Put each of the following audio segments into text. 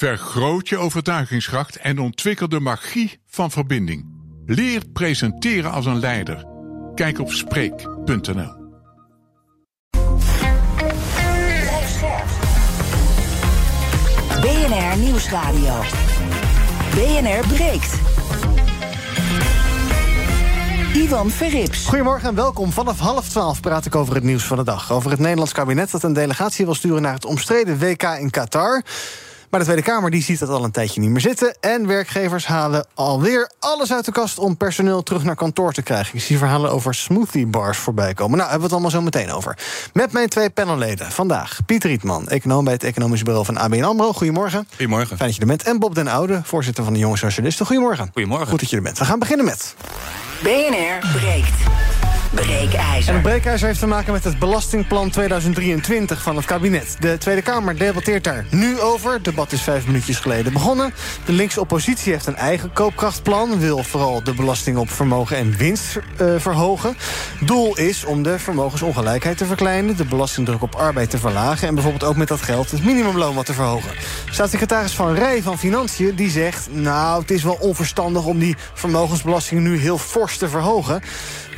Vergroot je overtuigingskracht en ontwikkel de magie van verbinding. Leer presenteren als een leider. Kijk op Spreek.nl. BNR Nieuwsradio. BNR breekt. Ivan Verrips. Goedemorgen en welkom. Vanaf half twaalf praat ik over het nieuws van de dag. Over het Nederlands kabinet dat een delegatie wil sturen naar het omstreden WK in Qatar. Maar de Tweede Kamer die ziet dat al een tijdje niet meer zitten. En werkgevers halen alweer alles uit de kast om personeel terug naar kantoor te krijgen. Ik zie verhalen over smoothie bars voorbij komen. Nou, hebben we het allemaal zo meteen over. Met mijn twee panelleden. Vandaag Piet Rietman, econoom bij het Economisch Bureau van ABN AMRO. Goedemorgen. Goedemorgen. Fijn dat je er bent. En Bob den Oude, voorzitter van de Jonge Socialisten. Goedemorgen. Goedemorgen. Goed dat je er bent. We gaan beginnen met... BNR breekt. Breekijzer. En het breekijzer heeft te maken met het Belastingplan 2023 van het kabinet. De Tweede Kamer debatteert daar nu over. Het debat is vijf minuutjes geleden begonnen. De linkse oppositie heeft een eigen koopkrachtplan. Wil vooral de belasting op vermogen en winst uh, verhogen. Doel is om de vermogensongelijkheid te verkleinen... de belastingdruk op arbeid te verlagen... en bijvoorbeeld ook met dat geld het minimumloon wat te verhogen. Staatssecretaris Van Rij van Financiën die zegt... nou, het is wel onverstandig om die vermogensbelasting nu heel fors te verhogen...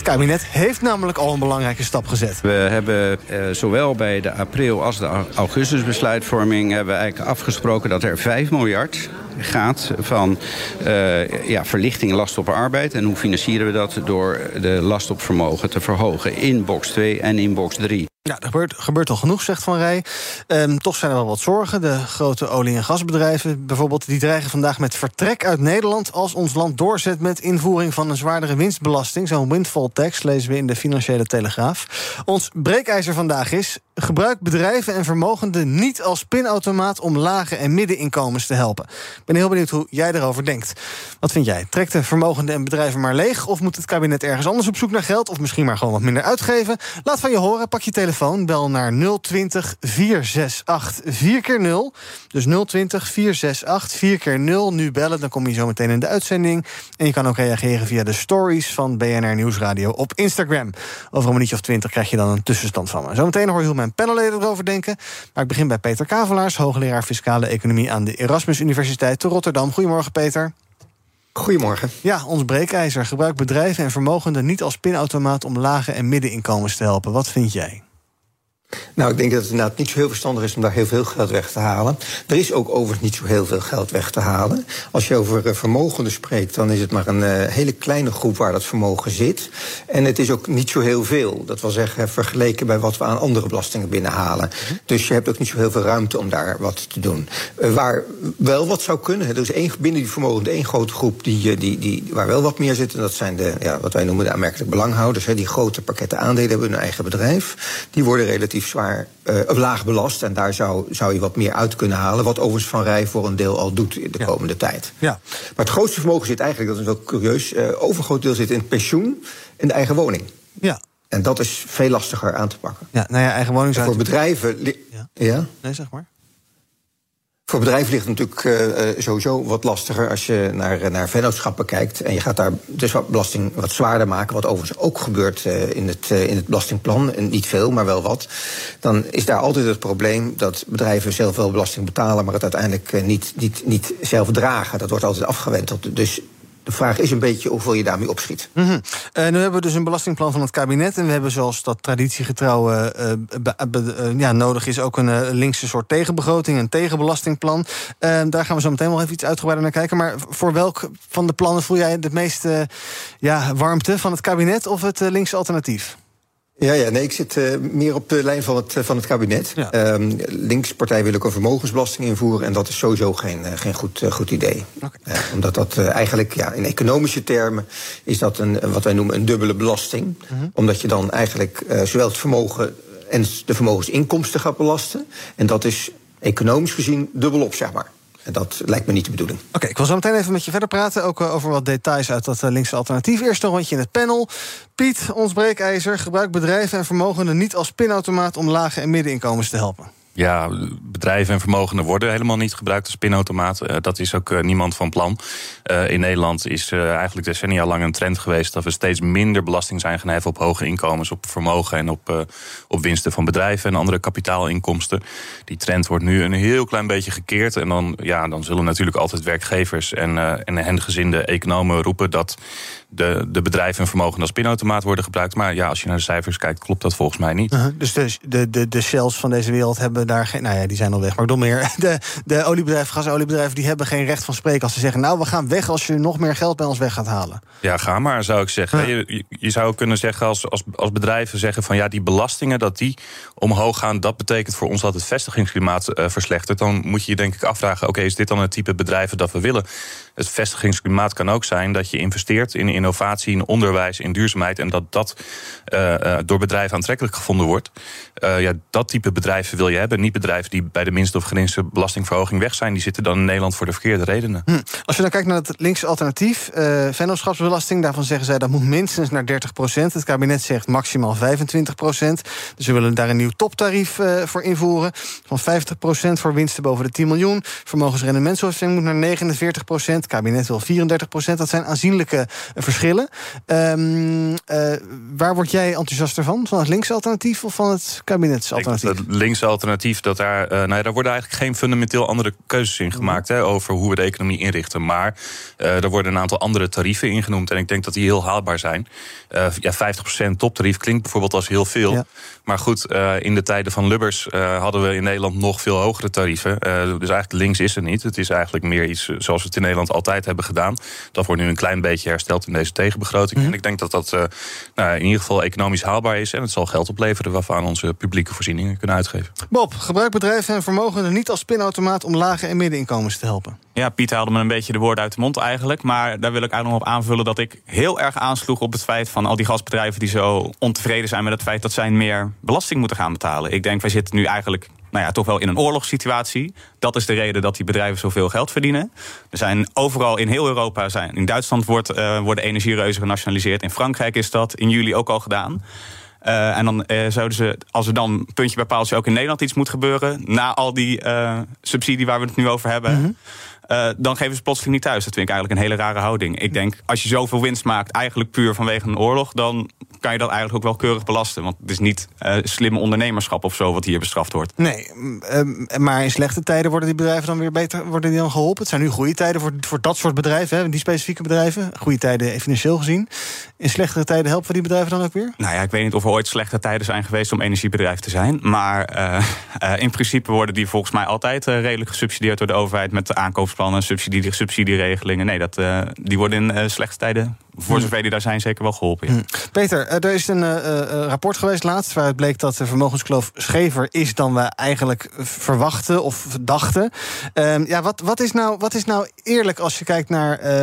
Het kabinet heeft namelijk al een belangrijke stap gezet. We hebben uh, zowel bij de april als de augustusbesluitvorming... hebben we eigenlijk afgesproken dat er 5 miljard gaat van uh, ja, verlichting last op arbeid. En hoe financieren we dat? Door de last op vermogen te verhogen in box 2 en in box 3. Ja, er gebeurt, gebeurt al genoeg, zegt Van Rij. Um, toch zijn er wel wat zorgen. De grote olie- en gasbedrijven bijvoorbeeld... die dreigen vandaag met vertrek uit Nederland... als ons land doorzet met invoering van een zwaardere winstbelasting. Zo'n windfall tax lezen we in de Financiële Telegraaf. Ons breekijzer vandaag is... gebruik bedrijven en vermogenden niet als pinautomaat... om lage en middeninkomens te helpen. Ik ben heel benieuwd hoe jij erover denkt. Wat vind jij? Trekt de vermogenden en bedrijven maar leeg... of moet het kabinet ergens anders op zoek naar geld... of misschien maar gewoon wat minder uitgeven? Laat van je horen, pak je telefoon. Bel naar 020 468 4x0. Dus 020 468 4x0. Nu bellen, dan kom je zo meteen in de uitzending. En je kan ook reageren via de stories van BNR Nieuwsradio op Instagram. Over een minuutje of twintig krijg je dan een tussenstand van me. Zometeen hoor je hoe mijn panelleden erover denken. Maar ik begin bij Peter Kavelaars, hoogleraar Fiscale Economie aan de Erasmus Universiteit te Rotterdam. Goedemorgen, Peter. Goedemorgen. Ja, ons breekijzer gebruikt bedrijven en vermogenden niet als pinautomaat om lage en middeninkomens te helpen. Wat vind jij? Nou, ik denk dat het inderdaad niet zo heel verstandig is om daar heel veel geld weg te halen. Er is ook overigens niet zo heel veel geld weg te halen. Als je over uh, vermogenden spreekt, dan is het maar een uh, hele kleine groep waar dat vermogen zit. En het is ook niet zo heel veel. Dat wil zeggen, vergeleken bij wat we aan andere belastingen binnenhalen. Dus je hebt ook niet zo heel veel ruimte om daar wat te doen. Uh, waar wel wat zou kunnen, er is één, binnen die vermogenden één grote groep die, die, die, waar wel wat meer zit. En dat zijn de, ja, wat wij noemen de aanmerkelijk belanghouders. Die grote pakketten aandelen hebben hun eigen bedrijf. Die worden relatief zwaar uh, laag belast. En daar zou, zou je wat meer uit kunnen halen. Wat overigens Van Rij voor een deel al doet in de ja. komende tijd. Ja. Maar het grootste vermogen zit eigenlijk, dat is wel curieus... Uh, overgroot deel zit in het pensioen en de eigen woning. Ja. En dat is veel lastiger aan te pakken. Ja, nou ja, eigen woning... En voor bedrijven... Ja. ja? Nee, zeg maar. Voor bedrijven ligt het natuurlijk uh, sowieso wat lastiger als je naar, naar vennootschappen kijkt. En je gaat daar dus wat belasting wat zwaarder maken. Wat overigens ook gebeurt in, het, in het belastingplan. En niet veel, maar wel wat. Dan is daar altijd het probleem dat bedrijven zelf wel belasting betalen. maar het uiteindelijk niet, niet, niet zelf dragen. Dat wordt altijd afgewenteld. Dus de vraag is een beetje hoeveel je daarmee opschiet. Mm -hmm. uh, nu hebben we dus een belastingplan van het kabinet. En we hebben, zoals dat traditiegetrouw uh, uh, ja, nodig is, ook een linkse soort tegenbegroting, een tegenbelastingplan. daar gaan we zo meteen wel even iets uitgebreider naar kijken. Maar voor welk van de plannen voel jij het meeste ja, warmte van het kabinet of het linkse alternatief? Ja, ja, nee, ik zit uh, meer op de lijn van het, van het kabinet. Ja. Um, linkspartij wil ook een vermogensbelasting invoeren... en dat is sowieso geen, uh, geen goed, goed idee. Okay. omdat dat eigenlijk, ja, in economische termen... is dat een, wat wij noemen een dubbele belasting. -hmm. Omdat je dan eigenlijk zowel het vermogen en de vermogensinkomsten gaat belasten. En dat is economisch gezien dubbelop, zeg maar. En dat lijkt me niet de bedoeling. Oké, ik wil zo meteen even met je verder praten. Ook uh, over wat details uit dat uh, linkse alternatief. Eerst een rondje in het panel. Piet, ons breekijzer, gebruikt bedrijven en vermogenden niet als pinautomaat om lage en middeninkomens te helpen. Ja, bedrijven en vermogenden worden helemaal niet gebruikt als pinautomaat. Uh, dat is ook uh, niemand van plan. Uh, in Nederland is eigenlijk decennia lang een trend geweest dat we steeds minder belasting zijn gaan heffen op hoge inkomens, op vermogen en op, op winsten van bedrijven en andere kapitaalinkomsten. Die trend wordt nu een heel klein beetje gekeerd. En dan, ja, dan zullen natuurlijk altijd werkgevers en, en hen gezinde economen roepen dat de, de bedrijven en vermogen als pinautomaat worden gebruikt. Maar ja, als je naar de cijfers kijkt, klopt dat volgens mij niet. Uh -huh. Dus de, de, de, de shells van deze wereld hebben daar geen. Nou ja, die zijn al weg. Maar door meer. De, de oliebedrijven, gasoliebedrijven, die hebben geen recht van spreken als ze zeggen. Nou, we gaan weg als je nog meer geld bij ons weg gaat halen. Ja, ga maar, zou ik zeggen. Je, je zou kunnen zeggen als, als, als bedrijven zeggen van ja, die belastingen dat die omhoog gaan, dat betekent voor ons dat het vestigingsklimaat uh, verslechtert. Dan moet je je denk ik afvragen: oké, is dit dan het type bedrijven dat we willen? Het vestigingsklimaat kan ook zijn dat je investeert in innovatie, in onderwijs, in duurzaamheid. En dat dat uh, door bedrijven aantrekkelijk gevonden wordt. Uh, ja, dat type bedrijven wil je hebben. Niet bedrijven die bij de minste of geringste belastingverhoging weg zijn. Die zitten dan in Nederland voor de verkeerde redenen. Hm. Als je dan kijkt naar het linkse alternatief, uh, vennootschapsbelasting, daarvan zeggen zij dat moet minstens naar 30 procent. Het kabinet zegt maximaal 25 procent. Dus ze willen daar een nieuw toptarief voor invoeren. Van 50 procent voor winsten boven de 10 miljoen. Vermogensrendementsheffing moet naar 49 procent. Het kabinet wil 34 procent. Dat zijn aanzienlijke verschillen. Um, waar word jij enthousiaster van? Van het linkse alternatief of van het kabinetsalternatief? Het linkse alternatief, dat daar, uh, nou ja, daar worden eigenlijk geen fundamenteel andere keuzes in gemaakt hè, over hoe we de economie inrichten. Maar er worden een aantal andere tarieven ingenoemd en ik denk dat die heel haalbaar zijn. Ja, 50% toptarief klinkt bijvoorbeeld als heel veel. Ja. Maar goed, in de tijden van Lubbers hadden we in Nederland nog veel hogere tarieven. dus eigenlijk links is er niet. Het is eigenlijk meer iets zoals we het in Nederland altijd hebben gedaan. Dat wordt nu een klein beetje hersteld in deze tegenbegroting. Mm. En ik denk dat dat uh, nou, in ieder geval economisch haalbaar is. En het zal geld opleveren waarvan we aan onze publieke voorzieningen kunnen uitgeven. Bob, gebruik bedrijven en vermogen niet als pinautomaat om lage en middeninkomens te helpen. Ja, Piet haalde me een beetje de woorden uit de mond eigenlijk. Maar daar wil ik eigenlijk nog op aanvullen dat ik heel erg aansloeg op het feit van al die gasbedrijven die zo ontevreden zijn met het feit dat zij meer belasting moeten gaan betalen. Ik denk, wij zitten nu eigenlijk nou ja, toch wel in een oorlogssituatie. Dat is de reden dat die bedrijven zoveel geld verdienen. Er zijn overal in heel Europa, zijn, in Duitsland wordt, uh, worden energiereuzen genationaliseerd. In Frankrijk is dat in juli ook al gedaan. Uh, en dan uh, zouden ze, als er dan puntje bij paaltje ook in Nederland iets moet gebeuren, na al die uh, subsidie waar we het nu over hebben. Mm -hmm. Uh, dan geven ze plotseling niet thuis. Dat vind ik eigenlijk een hele rare houding. Ik denk, als je zoveel winst maakt, eigenlijk puur vanwege een oorlog, dan kan je dat eigenlijk ook wel keurig belasten. Want het is niet uh, slimme ondernemerschap of zo wat hier bestraft wordt. Nee, um, maar in slechte tijden worden die bedrijven dan weer beter worden die dan geholpen. Het zijn nu goede tijden voor, voor dat soort bedrijven, hè, die specifieke bedrijven. Goede tijden financieel gezien. In slechtere tijden helpen we die bedrijven dan ook weer? Nou ja, ik weet niet of er ooit slechte tijden zijn geweest om energiebedrijf te zijn. Maar uh, in principe worden die volgens mij altijd redelijk gesubsidieerd door de overheid met de aankoopsplannen, subsidie, subsidieregelingen. Nee, dat, die worden in slechte tijden voor zover die daar zijn, zeker wel geholpen. Ja. Peter, er is een uh, rapport geweest laatst... waaruit bleek dat de vermogenskloof schever is dan we eigenlijk verwachten of dachten. Um, ja, wat, wat, is nou, wat is nou eerlijk als je kijkt naar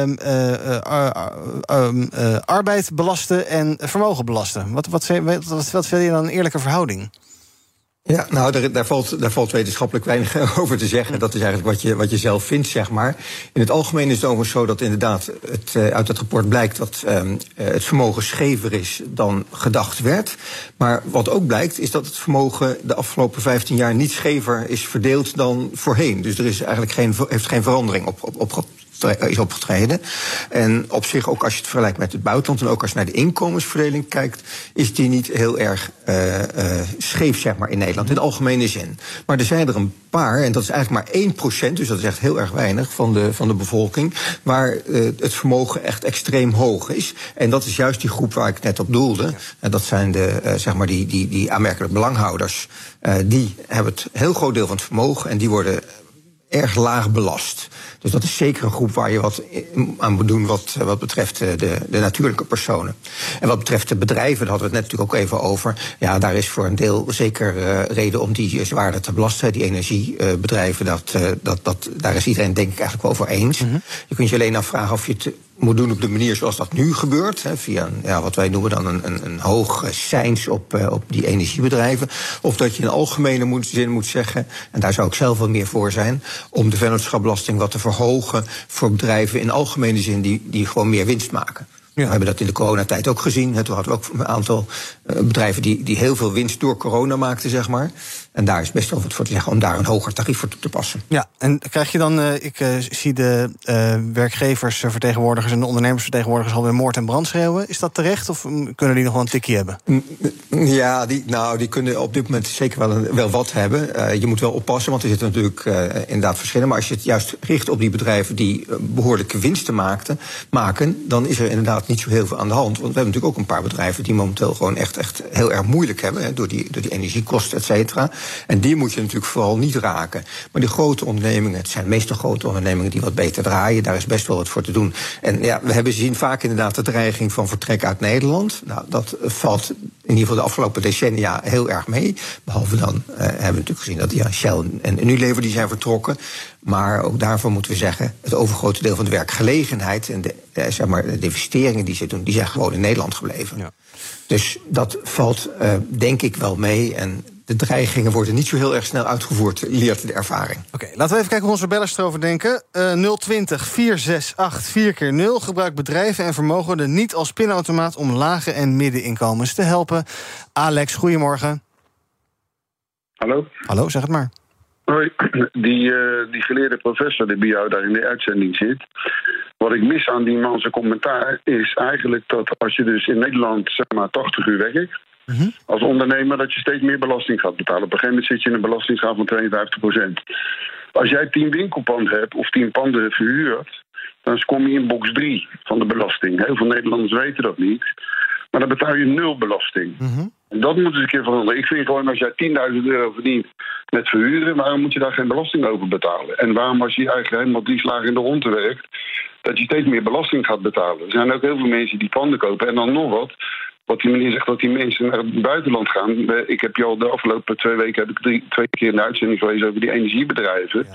um, arbeid belasten en vermogen belasten? Wat, wat, wat, wat, wat vind je dan een eerlijke verhouding? Ja, nou, daar, daar, valt, daar valt wetenschappelijk weinig over te zeggen. Dat is eigenlijk wat je, wat je zelf vindt, zeg maar. In het algemeen is het overigens zo dat inderdaad het, uh, uit het rapport blijkt dat um, uh, het vermogen schever is dan gedacht werd. Maar wat ook blijkt is dat het vermogen de afgelopen 15 jaar niet schever is verdeeld dan voorheen. Dus er is eigenlijk geen, heeft geen verandering op, op, op is opgetreden. En op zich, ook als je het vergelijkt met het buitenland... en ook als je naar de inkomensverdeling kijkt... is die niet heel erg uh, uh, scheef, zeg maar, in Nederland, in de algemene zin. Maar er zijn er een paar, en dat is eigenlijk maar 1 procent... dus dat is echt heel erg weinig van de, van de bevolking... waar uh, het vermogen echt extreem hoog is. En dat is juist die groep waar ik net op doelde. Ja. En dat zijn de, zeg maar die, die, die aanmerkelijk belanghouders. die hebben het heel groot deel van het vermogen... en die worden erg laag belast. Dus dat is zeker een groep waar je wat aan moet doen wat, wat betreft de, de natuurlijke personen. En wat betreft de bedrijven, daar hadden we het net natuurlijk ook even over. Ja, daar is voor een deel zeker uh, reden om die zwaarder te belasten. Die energiebedrijven, dat, dat, dat, daar is iedereen denk ik eigenlijk wel over eens. Mm -hmm. Je kunt je alleen afvragen of je het moet doen op de manier zoals dat nu gebeurt. Hè, via een, ja, wat wij noemen dan een, een, een hoog seins op, uh, op die energiebedrijven. Of dat je in algemene moet, zin moet zeggen, en daar zou ik zelf wel meer voor zijn, om de vennootschapbelasting wat te verhogen voor bedrijven in algemene zin die, die gewoon meer winst maken. Ja. We hebben dat in de coronatijd ook gezien. Toen hadden we ook een aantal uh, bedrijven die, die heel veel winst door corona maakten, zeg maar. En daar is best wel wat voor te zeggen om daar een hoger tarief voor toe te passen. Ja, en krijg je dan, uh, ik uh, zie de uh, werkgeversvertegenwoordigers en de ondernemersvertegenwoordigers alweer moord en brand schreeuwen. Is dat terecht of kunnen die nog wel een tikje hebben? Ja, die, nou, die kunnen op dit moment zeker wel, een, wel wat hebben. je moet wel oppassen, want er zitten natuurlijk inderdaad verschillen. Maar als je het juist richt op die bedrijven die behoorlijke winsten maakten, maken, dan is er inderdaad niet zo heel veel aan de hand. Want we hebben natuurlijk ook een paar bedrijven die momenteel gewoon echt, echt heel erg moeilijk hebben. Hè, door, die, door die energiekosten, et cetera. En die moet je natuurlijk vooral niet raken. Maar die grote ondernemingen, het zijn meestal grote ondernemingen die wat beter draaien. Daar is best wel wat voor te doen. En ja, we hebben zien vaak inderdaad de dreiging van vertrek uit Nederland. Nou, dat valt in ieder geval de afgelopen decennia heel erg mee. Behalve dan uh, hebben we natuurlijk gezien dat ja, Shell en Unilever die zijn vertrokken. Maar ook daarvoor moeten we zeggen, het overgrote deel van de werkgelegenheid en de, eh, zeg maar, de investeringen die ze doen, die zijn gewoon in Nederland gebleven. Ja. Dus dat valt uh, denk ik wel mee. En de dreigingen worden niet zo heel erg snel uitgevoerd, leert de ervaring. Oké, okay, laten we even kijken hoe onze bellers erover denken. Uh, 020 468 4 keer 0 gebruikt bedrijven en vermogenden niet als pinautomaat om lage en middeninkomens te helpen. Alex, goedemorgen. Hallo. Hallo, zeg het maar. Hoi, die, uh, die geleerde professor die bij jou daar in de uitzending zit. Wat ik mis aan die man zijn commentaar is eigenlijk dat als je dus in Nederland zeg maar 80 uur werkt, mm als ondernemer, dat je steeds meer belasting gaat betalen. Op een gegeven moment zit je in een belastinggraad van 52% Als jij 10 winkelpanden hebt of 10 panden verhuurt, dan kom je in box 3 van de belasting. Heel veel Nederlanders weten dat niet. Maar dan betaal je nul belasting. Mm dat moet eens een keer veranderen. Ik vind gewoon als jij 10.000 euro verdient met verhuren, waarom moet je daar geen belasting over betalen? En waarom als je eigenlijk helemaal drie slagen in de ronde werkt, dat je steeds meer belasting gaat betalen? Er zijn ook heel veel mensen die panden kopen en dan nog wat wat die meneer zegt dat die mensen naar het buitenland gaan. Ik heb je al de afgelopen twee weken heb ik drie, twee keer in de uitzending geweest over die energiebedrijven.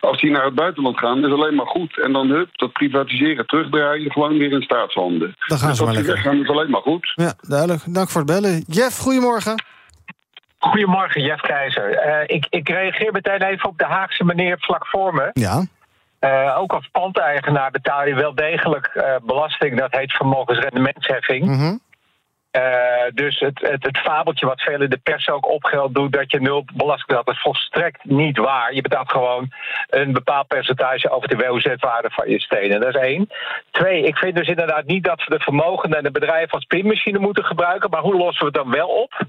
Als die naar het buitenland gaan, is alleen maar goed. En dan hup, dat privatiseren, terugdraaien, gewoon weer in staatshanden. Dan gaan dus ze maar lekker. gaan is alleen maar goed. Ja, duidelijk. Dank voor het bellen. Jeff, goedemorgen. Goedemorgen, Jeff Keizer. Uh, ik, ik reageer meteen even op de Haagse meneer vlak voor me. Ja. Uh, ook als pandeigenaar betaal je wel degelijk uh, belasting, dat heet vermogensrendementsheffing. Mm uh, dus het, het, het, fabeltje wat veel in de pers ook opgeld doet dat je nul belasting betaalt, is volstrekt niet waar. Je betaalt gewoon een bepaald percentage over de WOZ-waarde van je stenen. Dat is één. Twee, ik vind dus inderdaad niet dat we de vermogen en de bedrijven als pinmachine moeten gebruiken. Maar hoe lossen we het dan wel op?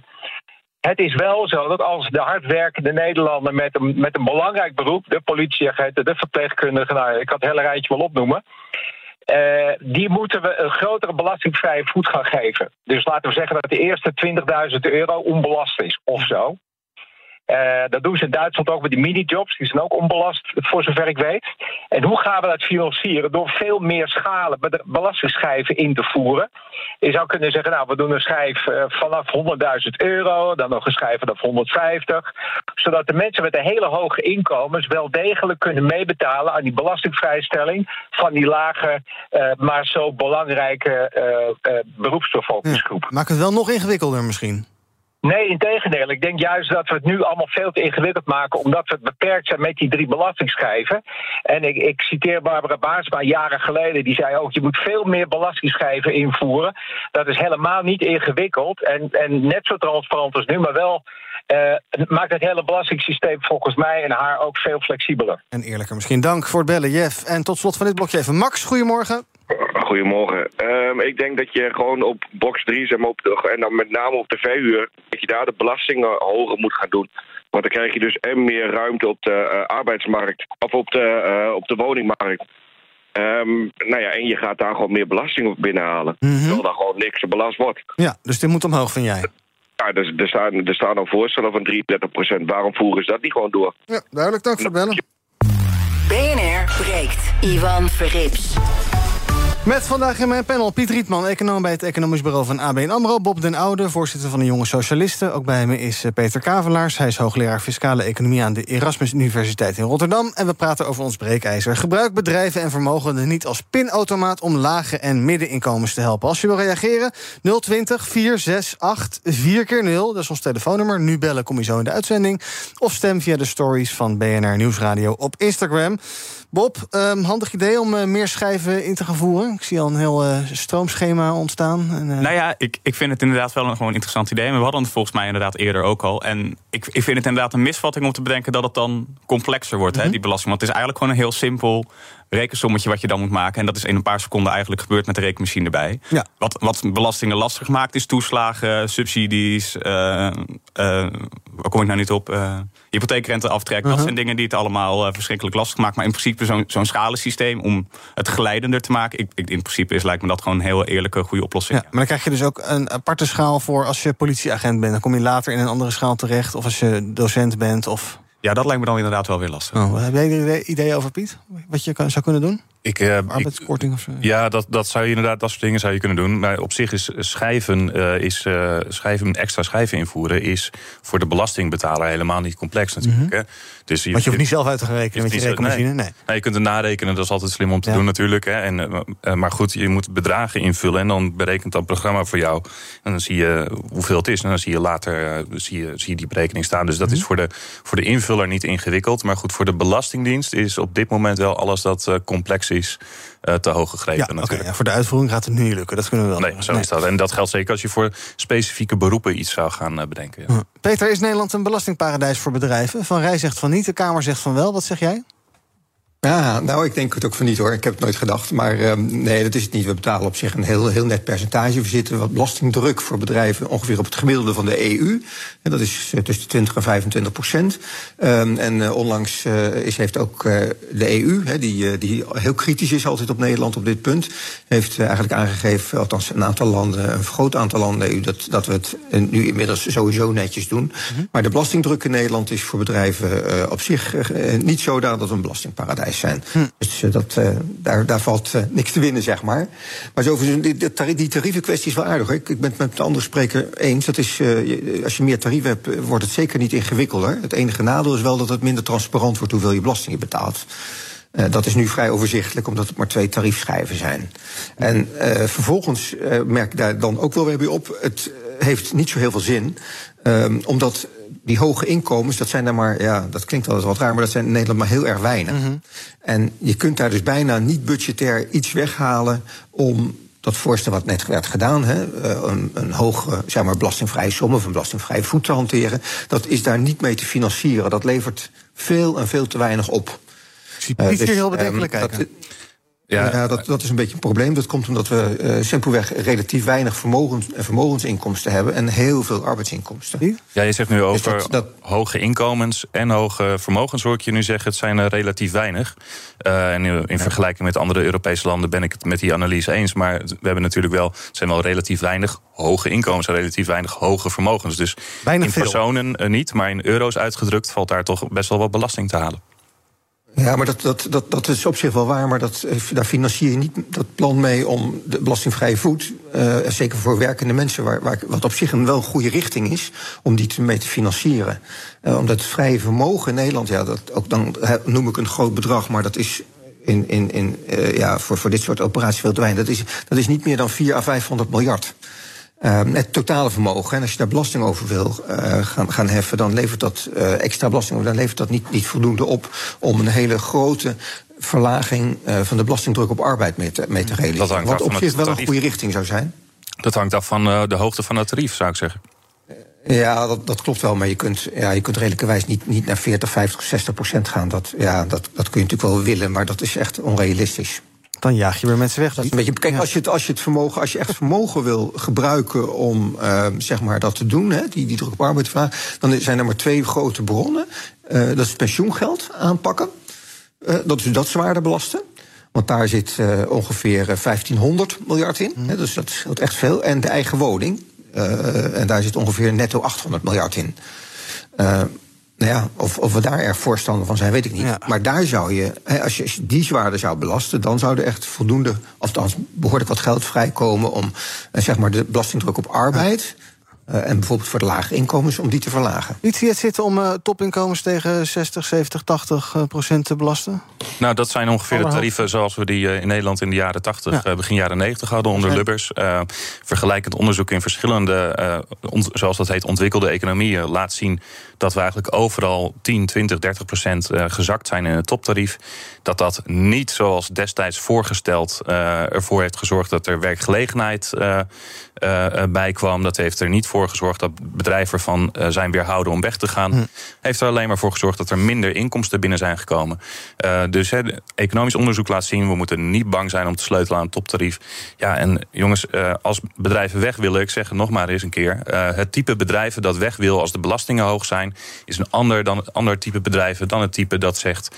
Het is wel zo dat als de hardwerkende Nederlander met een, met een belangrijk beroep, de politieagenten, de verpleegkundigen, nou, ik kan het hele rijtje wel opnoemen, uh, die moeten we een grotere belastingvrije voet gaan geven. Dus laten we zeggen dat de eerste 20.000 euro onbelast is of zo. Uh, dat doen ze in Duitsland ook met die minijobs. Die zijn ook onbelast, voor zover ik weet. En hoe gaan we dat financieren? Door veel meer schalen belastingschijven in te voeren. Je zou kunnen zeggen, nou, we doen een schijf uh, vanaf 100.000 euro, dan nog een schijf vanaf 150. Zodat de mensen met de hele hoge inkomens wel degelijk kunnen meebetalen aan die belastingvrijstelling van die lage, uh, maar zo belangrijke beroepsbevolkingsgroep. Ja, maakt het wel nog ingewikkelder misschien? Nee, in tegendeel. Ik denk juist dat we het nu allemaal veel te ingewikkeld maken, omdat we beperkt zijn met die drie belastingschijven. En ik, ik citeer Barbara Baarsma jaren geleden, die zei ook: je moet veel meer belastingschijven invoeren. Dat is helemaal niet ingewikkeld en, en net zo transparant als nu, maar wel uh, maakt het hele belastingssysteem volgens mij en haar ook veel flexibeler. En eerlijker misschien. Dank voor het bellen, Jeff. En tot slot van dit blokje even Max, goedemorgen. Goedemorgen. Um, ik denk dat je gewoon op box 3, zeg maar, op de, en dan met name op de verhuur, dat je daar de belastingen hoger moet gaan doen. Want dan krijg je dus en meer ruimte op de uh, arbeidsmarkt of op de, uh, op de woningmarkt. Um, nou ja, en je gaat daar gewoon meer belasting op binnenhalen. Mm -hmm. Terwijl daar gewoon niks belast wordt. Ja, dus dit moet omhoog, vind jij? Ja, dus er staan, er staan al voorstellen van 33 procent. Waarom voeren ze dat niet gewoon door? Ja, duidelijk. Dank voor het bellen. BNR breekt. Ivan Verrips. Met vandaag in mijn panel Piet Rietman, econoom bij het economisch bureau van ABN AMRO. Bob den Oude, voorzitter van de Jonge Socialisten. Ook bij me is eh, Peter Kavelaars. Hij is hoogleraar fiscale economie aan de Erasmus Universiteit in Rotterdam. En we praten over ons breekijzer. Gebruik bedrijven en vermogenden niet als pinautomaat... om lage en middeninkomens te helpen. Als je wil reageren, 020 468 4 keer 0 Dat is ons telefoonnummer. Nu bellen, kom je zo in de uitzending. Of stem via de stories van BNR Nieuwsradio op Instagram. Bob, um, handig idee om uh, meer schijven in te gaan voeren. Ik zie al een heel uh, stroomschema ontstaan. En, uh... Nou ja, ik, ik vind het inderdaad wel een gewoon interessant idee. we hadden het volgens mij inderdaad eerder ook al. En ik, ik vind het inderdaad een misvatting om te bedenken dat het dan complexer wordt, mm -hmm. hè, die belasting. Want het is eigenlijk gewoon een heel simpel rekensommetje wat je dan moet maken. En dat is in een paar seconden eigenlijk gebeurd met de rekenmachine erbij. Ja. Wat, wat belastingen lastig maakt, is toeslagen, subsidies. Uh, uh, waar kom ik nou niet op? Uh, hypotheekrenteaftrek. Uh -huh. Dat Uh-huh. zijn dingen die het allemaal verschrikkelijk lastig maken. Maar in principe zo'n zo'n schalensysteem om het geleidender te maken. Ik, ik, in principe is, lijkt me dat gewoon een heel eerlijke, goede oplossing. Ja, maar dan krijg je dus ook een aparte schaal voor als je politieagent bent. Dan kom je later in een andere schaal terecht. Of als je docent bent. Of... Ja, dat lijkt me dan inderdaad wel weer lastig. Oh, heb jij ideeën over, Piet? Wat je zou kunnen doen? Ik, uh, Arbeidskorting of zo? Ja, dat, dat zou je inderdaad, dat soort dingen zou je kunnen doen. Maar op zich is schijven, uh, is, uh, schijven extra schijven invoeren, is voor de belastingbetaler helemaal niet complex natuurlijk. Mm -hmm. hè? Dus je, Want je hoeft niet zelf uit te gaan rekenen met je rekenmachine. Nee. Nee. je kunt het narekenen, dat is altijd slim om te Ja. doen natuurlijk. Hè? En, maar goed, je moet bedragen invullen en dan berekent dat programma voor jou. En dan zie je hoeveel het is. En dan zie je later zie je, zie je die berekening staan. Dus dat Mhm. is voor de, voor de invuller niet ingewikkeld. Maar goed, voor de Belastingdienst is op dit moment wel alles dat complex Uh, te hoog gegrepen. Ja, natuurlijk. okay, ja, voor de uitvoering gaat het nu niet lukken. Dat kunnen we wel. Nee, zo is dat. En dat geldt zeker als je voor specifieke beroepen iets zou gaan uh, bedenken. Ja. Peter, is Nederland een belastingparadijs voor bedrijven? Van Rij zegt van niet, de Kamer zegt van wel. Wat zeg jij? Ja, nou, ik denk het ook van niet hoor. Ik heb het nooit gedacht. Maar um, nee, dat is het niet. We betalen op zich een heel, heel net percentage. We zitten wat belastingdruk voor bedrijven ongeveer op het gemiddelde van de EU. En dat is tussen de 20 en 25 procent. Um, en uh, onlangs uh, is, heeft ook uh, de EU, die, die heel kritisch is altijd op Nederland op dit punt, heeft eigenlijk aangegeven, althans een aantal landen, een groot aantal landen EU, dat, dat we het nu inmiddels sowieso netjes doen. Mm -hmm. Maar de belastingdruk in Nederland is voor bedrijven op zich niet zodanig dat we een belastingparadijs zijn. Dus uh, dat, uh, daar, daar valt uh, niks te winnen, zeg maar. Maar zo, die, die tarievenkwestie is wel aardig. Ik, ik ben het met de andere spreker eens. Dat is, als je meer tarieven hebt, wordt het zeker niet ingewikkelder. Het enige nadeel is wel dat het minder transparant wordt hoeveel je belasting betaalt. Dat is nu vrij overzichtelijk, omdat het maar twee tariefschijven zijn. En vervolgens merk ik daar dan ook wel weer bij op. Het heeft niet zo heel veel zin, um, omdat die hoge inkomens, dat zijn er maar, ja, dat klinkt altijd wat raar, maar dat zijn in Nederland maar heel erg weinig. Mm -hmm. En je kunt daar dus bijna niet budgetair iets weghalen om dat voorstel wat net werd gedaan, hè, een, een hoge zeg maar, belastingvrije som of een belastingvrije voet te hanteren, dat is daar niet mee te financieren. Dat levert veel en veel te weinig op. Ik zie uh, dus, hier heel bedenkelijk um, kijken. Dat, ja, ja dat, dat, is een beetje een probleem. Dat komt omdat we uh, simpelweg relatief weinig vermogens en vermogensinkomsten hebben en heel veel arbeidsinkomsten. Ja, je zegt nu over dus dat, dat, hoge inkomens en hoge vermogens, hoor ik je nu zeggen, het zijn er relatief weinig. Uh, en in ja. vergelijking met andere Europese landen ben ik het met die analyse eens. Maar we hebben natuurlijk wel, het zijn wel relatief weinig hoge inkomens en relatief weinig hoge vermogens. Dus weinig in veel. personen uh, niet, maar in euro's uitgedrukt valt daar toch best wel wat belasting te halen. Ja, maar dat, dat, dat, dat is op zich wel waar, maar dat, daar financier je niet dat plan mee om de belastingvrije voet, uh, zeker voor werkende mensen, waar, waar, wat op zich een wel goede richting is, om die te, mee te financieren. Uh, omdat het vrije vermogen in Nederland, ja, dat ook dan noem ik een groot bedrag, maar dat is in, in, in, ja, voor, voor dit soort operaties veel te weinig. Dat is, dat is niet meer dan 4 à 500 miljard. Uh, het totale vermogen. En als je daar belasting over wil uh, gaan, gaan heffen, dan levert dat uh, extra belasting, dan levert dat niet, niet voldoende op om een hele grote verlaging van de belastingdruk op arbeid mee te, mee te realiseren. Wat op zich wel een goede richting zou zijn. Dat hangt af van de hoogte van het tarief, zou ik zeggen. Ja, dat, dat klopt wel, maar je kunt, ja, je kunt redelijkerwijs niet, niet naar 40, 50, 60 procent gaan. Dat, ja, dat, dat kun je natuurlijk wel willen, maar dat is echt onrealistisch. Dan jaag je weer mensen weg. Dat is een beetje, kijk, als je, het, als je het vermogen, als je echt vermogen wil gebruiken om uh, zeg maar dat te doen, hè, die, die druk op arbeid vragen, dan zijn er maar twee grote bronnen. Uh, dat is pensioengeld aanpakken. Uh, dat is dat zwaarder belasten. Want daar zit ongeveer 1500 miljard in. Mm. Hè, dus dat scheelt echt veel. En de eigen woning. en daar zit ongeveer netto 800 miljard in. Nou ja, of, of we daar erg voorstander van zijn, weet ik niet. Ja. Maar daar zou je, als je, als je die zwaarder zou belasten, dan zou er echt voldoende, althans behoorlijk wat geld vrijkomen om zeg maar, de belastingdruk op arbeid en bijvoorbeeld voor de lage inkomens, om die te verlagen. Niet je het zitten om uh, topinkomens tegen 60, 70, 80 procent te belasten? Nou, dat zijn ongeveer de tarieven zoals we die in Nederland in de jaren 80, ja. begin jaren 90 hadden onder Lubbers. vergelijkend onderzoek in verschillende, zoals dat heet, ontwikkelde economieën laat zien dat we eigenlijk overal 10, 20, 30 procent gezakt zijn in het toptarief. Dat dat niet zoals destijds voorgesteld ervoor heeft gezorgd dat er werkgelegenheid uh, bij kwam. Dat heeft er niet voor gezorgd dat bedrijven ervan uh, zijn weerhouden om weg te gaan. Hm. Heeft er alleen maar voor gezorgd dat er minder inkomsten binnen zijn gekomen. Dus he, economisch onderzoek laat zien, we moeten niet bang zijn om te sleutelen aan het toptarief. Ja, en jongens, als bedrijven weg willen, ik zeg het nog maar eens een keer. het type bedrijven dat weg wil als de belastingen hoog zijn, is een ander dan ander type bedrijven dan het type dat zegt: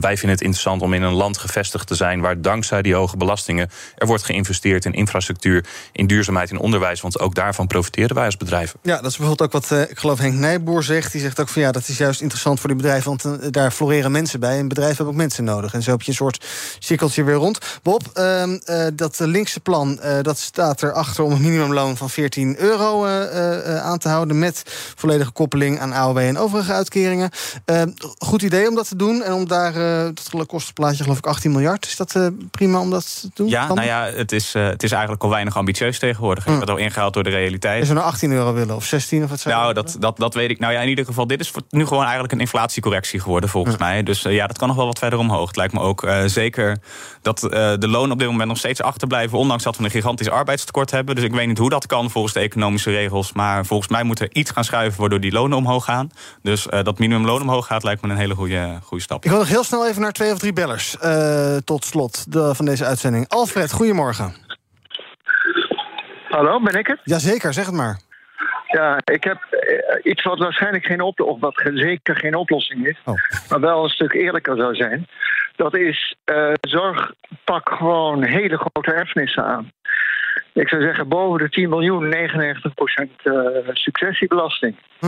wij vinden het interessant om in een land gevestigd te zijn waar dankzij die hoge belastingen er wordt geïnvesteerd in infrastructuur, in duurzaamheid in onderwijs. Want ook daarvan profiteren wij als bedrijven. Ja, dat is bijvoorbeeld ook wat uh, ik geloof Henk Nijboer zegt. Die zegt ook van ja, dat is juist interessant voor die bedrijven. Want uh, daar floreren mensen bij. En bedrijven hebben ook mensen nodig. En zo heb je een soort cirkeltje weer rond. Bob, uh, dat linkse plan, dat staat erachter om een minimumloon van 14 euro aan te houden. Met volledige koppeling aan AOW en overige uitkeringen. Ehm, goed idee om dat te doen. En om daar, dat kostenplaatje geloof ik 18 miljard. Is dat prima om dat te doen? Ja, nou ja, het is, het is eigenlijk al weinig ambitieus tegenwoordig tegenwoordig. Mm. al ingehaald door de realiteit. Is er nou 18 euro willen of 16 of wat zou Nou, dat, dat, dat weet ik. Nou ja, in ieder geval, dit is nu gewoon eigenlijk een inflatiecorrectie geworden, volgens mij. Dus uh, ja, dat kan nog wel wat verder omhoog. Het lijkt me ook uh, zeker dat uh, de lonen op dit moment nog steeds achterblijven. Ondanks dat we een gigantisch arbeidstekort hebben. Dus ik weet niet hoe dat kan volgens de economische regels. Maar volgens mij moet er iets gaan schuiven waardoor die lonen omhoog gaan. Dus dat minimumloon omhoog gaat, lijkt me een hele goede, goede stap. Ik wil nog heel snel even naar twee of drie bellers. tot slot de, van deze uitzending. Alfred, goedemorgen. Hallo, ben ik het? Jazeker, zeg het maar. Ja, ik heb eh, iets wat waarschijnlijk geen oplossing, of wat zeker geen oplossing is, oh. maar wel een stuk eerlijker zou zijn. Dat is uh, zorg, pak gewoon hele grote erfenissen aan. Ik zou zeggen, boven de 10 miljoen, 99% uh, successiebelasting. Hm.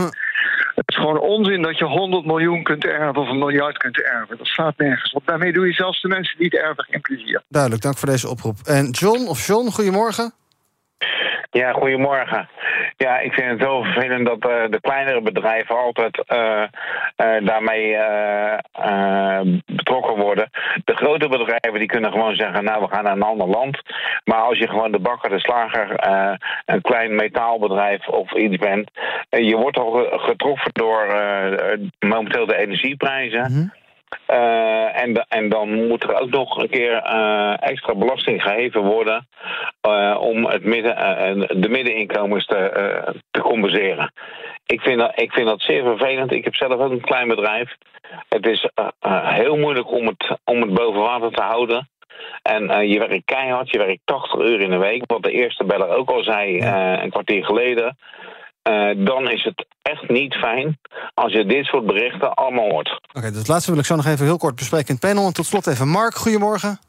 Het is gewoon onzin dat je 100 miljoen kunt erven of een miljard kunt erven. Dat slaat nergens op. Daarmee doe je zelfs de mensen die het erven geen plezier. Duidelijk, dank voor deze oproep. En John of John, goedemorgen. Ja, goedemorgen. Ja, ik vind het heel vervelend dat uh, de kleinere bedrijven altijd uh, daarmee betrokken worden. De grote bedrijven die kunnen gewoon zeggen, nou we gaan naar een ander land. Maar als je gewoon de bakker, de slager, een klein metaalbedrijf of iets bent, je wordt al getroffen door momenteel de energieprijzen. Mm uh, en, en, dan moet er ook nog een keer uh, extra belasting geheven worden uh, om het midden, de middeninkomens te, te compenseren. Ik vind, dat, ik vind dat zeer vervelend. Ik heb zelf ook een klein bedrijf. Het is heel moeilijk om het, om het boven water te houden. En je werkt keihard, je werkt 80 uur in de week. Wat de eerste beller ook al zei een kwartier geleden. Uh, dan is het echt niet fijn als je dit soort berichten allemaal hoort. Oké, okay, dus het laatste wil ik zo nog even heel kort bespreken in het panel. En tot slot even Mark, goedemorgen.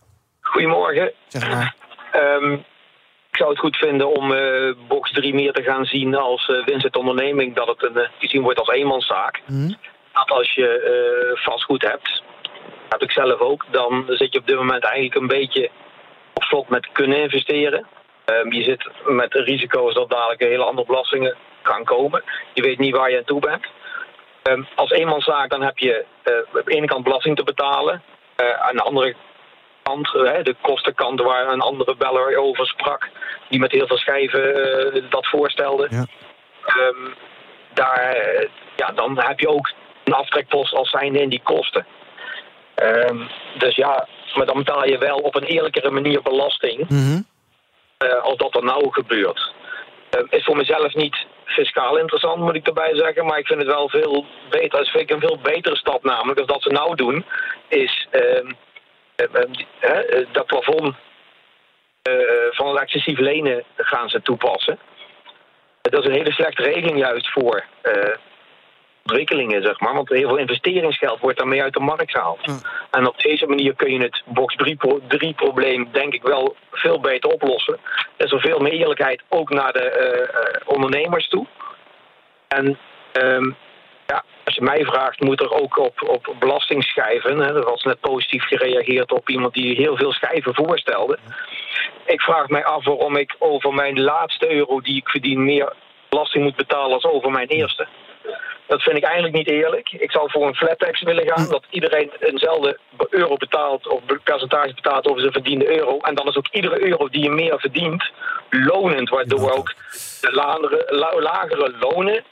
Goedemorgen. Zeg maar. Um, ik zou het goed vinden om uh, box 3 meer te gaan zien als uh, winst onderneming. Dat het een, gezien wordt als eenmanszaak. Mm. Dat als je vastgoed hebt, dat heb ik zelf ook, dan zit je op dit moment eigenlijk een beetje op slot met kunnen investeren. Um, je zit met risico's dat dadelijk hele andere belastingen gaan komen. Je weet niet waar je aan toe bent. Um, als eenmanszaak dan heb je uh, op de ene kant belasting te betalen. Uh, aan de andere kant uh, de kostenkant waar een andere beller over sprak. Die met heel veel schijven dat voorstelde. Ja. Um, daar, ja, dan heb je ook een aftrekpost als zijnde in die kosten. Um, dus ja, maar dan betaal je wel op een eerlijkere manier belasting. Mm als dat er nou gebeurt. is voor mezelf niet fiscaal interessant, moet ik erbij zeggen. Maar ik vind het wel veel beter. Dat vind ik een veel betere stap namelijk. Als dat ze nou doen, is uh, uh, dat plafond van het excessief lenen gaan ze toepassen. Dat is een hele slechte regeling juist voor ontwikkelingen, zeg maar. Want heel veel investeringsgeld wordt daarmee uit de markt gehaald. En op deze manier kun je het box 3 probleem denk ik wel veel beter oplossen. Er is er veel meer eerlijkheid ook naar de uh, ondernemers toe. En um, ja, als je mij vraagt, moet er ook op, op belastingschijven. Hè, er was net positief gereageerd op iemand die heel veel schijven voorstelde. Ik vraag mij af waarom ik over mijn laatste euro die ik verdien meer belasting moet betalen als over mijn eerste. Dat vind ik eigenlijk niet eerlijk. Ik zou voor een flat tax willen gaan. Dat iedereen eenzelfde euro betaalt of percentage betaalt over zijn verdiende euro. En dan is ook iedere euro die je meer verdient lonend. Waardoor ook de lagere, la- lagere lonen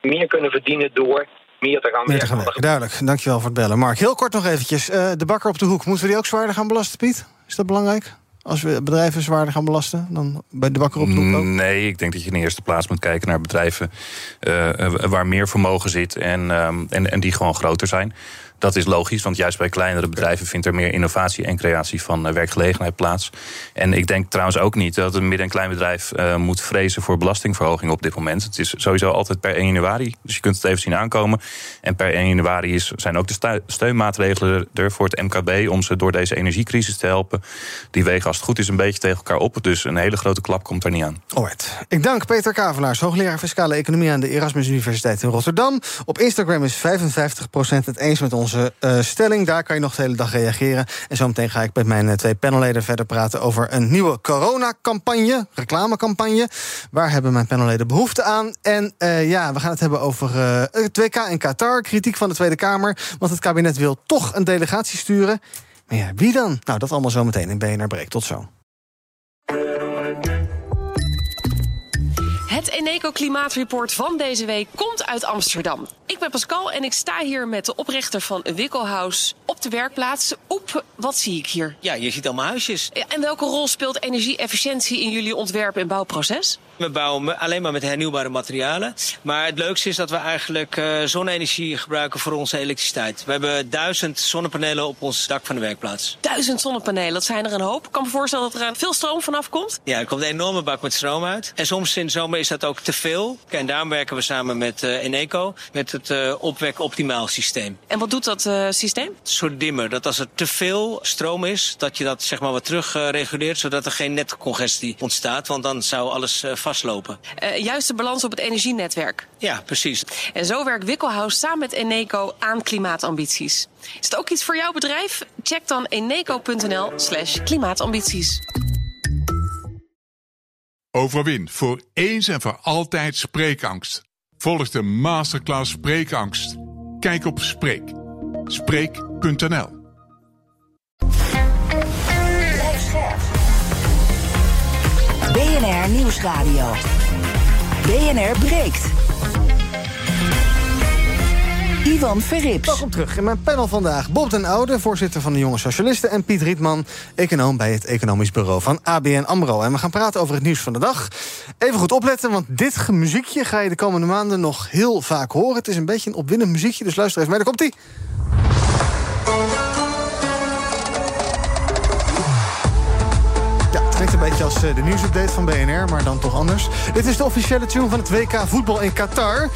meer kunnen verdienen door meer te gaan Meer te gaan werken. Duidelijk. Dankjewel voor het bellen. Mark, heel kort nog eventjes. Eh, de bakker op de hoek, moeten we die ook zwaarder gaan belasten, Piet? Is dat belangrijk? Als we bedrijven zwaarder gaan belasten dan bij de bakker op de hoek ook? Nee, ik denk dat je in de eerste plaats moet kijken naar bedrijven eh, waar meer vermogen zit en, ehm, en, en die gewoon groter zijn. Dat is logisch, want juist bij kleinere bedrijven vindt er meer innovatie en creatie van eh, werkgelegenheid plaats. En ik denk trouwens ook niet dat een midden- en klein bedrijf eh, moet vrezen voor belastingverhoging op dit moment. Het is sowieso altijd per 1 januari, dus je kunt het even zien aankomen. En per 1 januari is, zijn ook de steunmaatregelen er voor het MKB om ze door deze energiecrisis te helpen. Die wegen als het goed is een beetje tegen elkaar op, dus een hele grote klap komt er niet aan. Alright. Ik dank Peter Kavelaars, hoogleraar fiscale economie aan de Erasmus Universiteit in Rotterdam. Op Instagram is 55% het eens met onze eh, stelling. Daar kan je nog de hele dag reageren. En zometeen ga ik met mijn eh, twee panelleden verder praten over een nieuwe coronacampagne, reclamecampagne. Waar hebben mijn panelleden behoefte aan? En eh, ja, we gaan het hebben over het WK in Qatar, kritiek van de Tweede Kamer. Want het kabinet wil toch een delegatie sturen. Maar ja, wie dan? Nou, dat allemaal zometeen in BNR Breek. Tot zo. Het Eneco Klimaatreport van deze week komt uit Amsterdam. Ik ben Pascal en ik sta hier met de oprichter van Wikkelhuis op de werkplaats. Oep, wat zie ik hier? Ja, je ziet allemaal huisjes. En welke rol speelt energie-efficiëntie in jullie ontwerp- en bouwproces? We bouwen alleen maar met hernieuwbare materialen. Maar het leukste is dat we eigenlijk eh, zonne-energie gebruiken voor onze elektriciteit. We hebben duizend zonnepanelen op ons dak van de werkplaats. Duizend zonnepanelen, dat zijn er een hoop. Ik kan me voorstellen dat er eh, veel stroom vanaf komt. Ja, er komt een enorme bak met stroom uit. En soms in de zomer is dat ook te veel. En daarom werken we samen met eh, Eneco, met het eh opwek optimaal systeem. En wat doet dat eh, systeem? Soort dimmer, dat als er te veel stroom is, dat je dat zeg maar wat terug eh, reguleert, zodat er geen netcongestie ontstaat, want dan zou alles eh, vastlopen. Eh, juist de balans op het energienetwerk. Ja, precies. En zo werkt Wikkelhuis samen met Eneco aan klimaatambities. Is het ook iets voor jouw bedrijf? Check dan eneco.nl slash klimaatambities. Overwin voor eens en voor altijd spreekangst. Volg de masterclass Spreekangst. Kijk op Spreek. Spreek.nl BNR Nieuwsradio. BNR breekt. Ivan Verrips. Welkom terug in mijn panel vandaag. Bob den Oude, voorzitter van de Jonge Socialisten... en Piet Rietman, econoom bij het Economisch Bureau van ABN AMRO. En we gaan praten over het nieuws van de dag. Even goed opletten, want dit muziekje... ga je de komende maanden nog heel vaak horen. Het is een beetje een opwindend muziekje, dus luister even mee. Daar komt-ie. Beetje als eh, de nieuwsupdate van BNR, maar dan toch anders. Dit is de officiële tune van het WK voetbal in Qatar.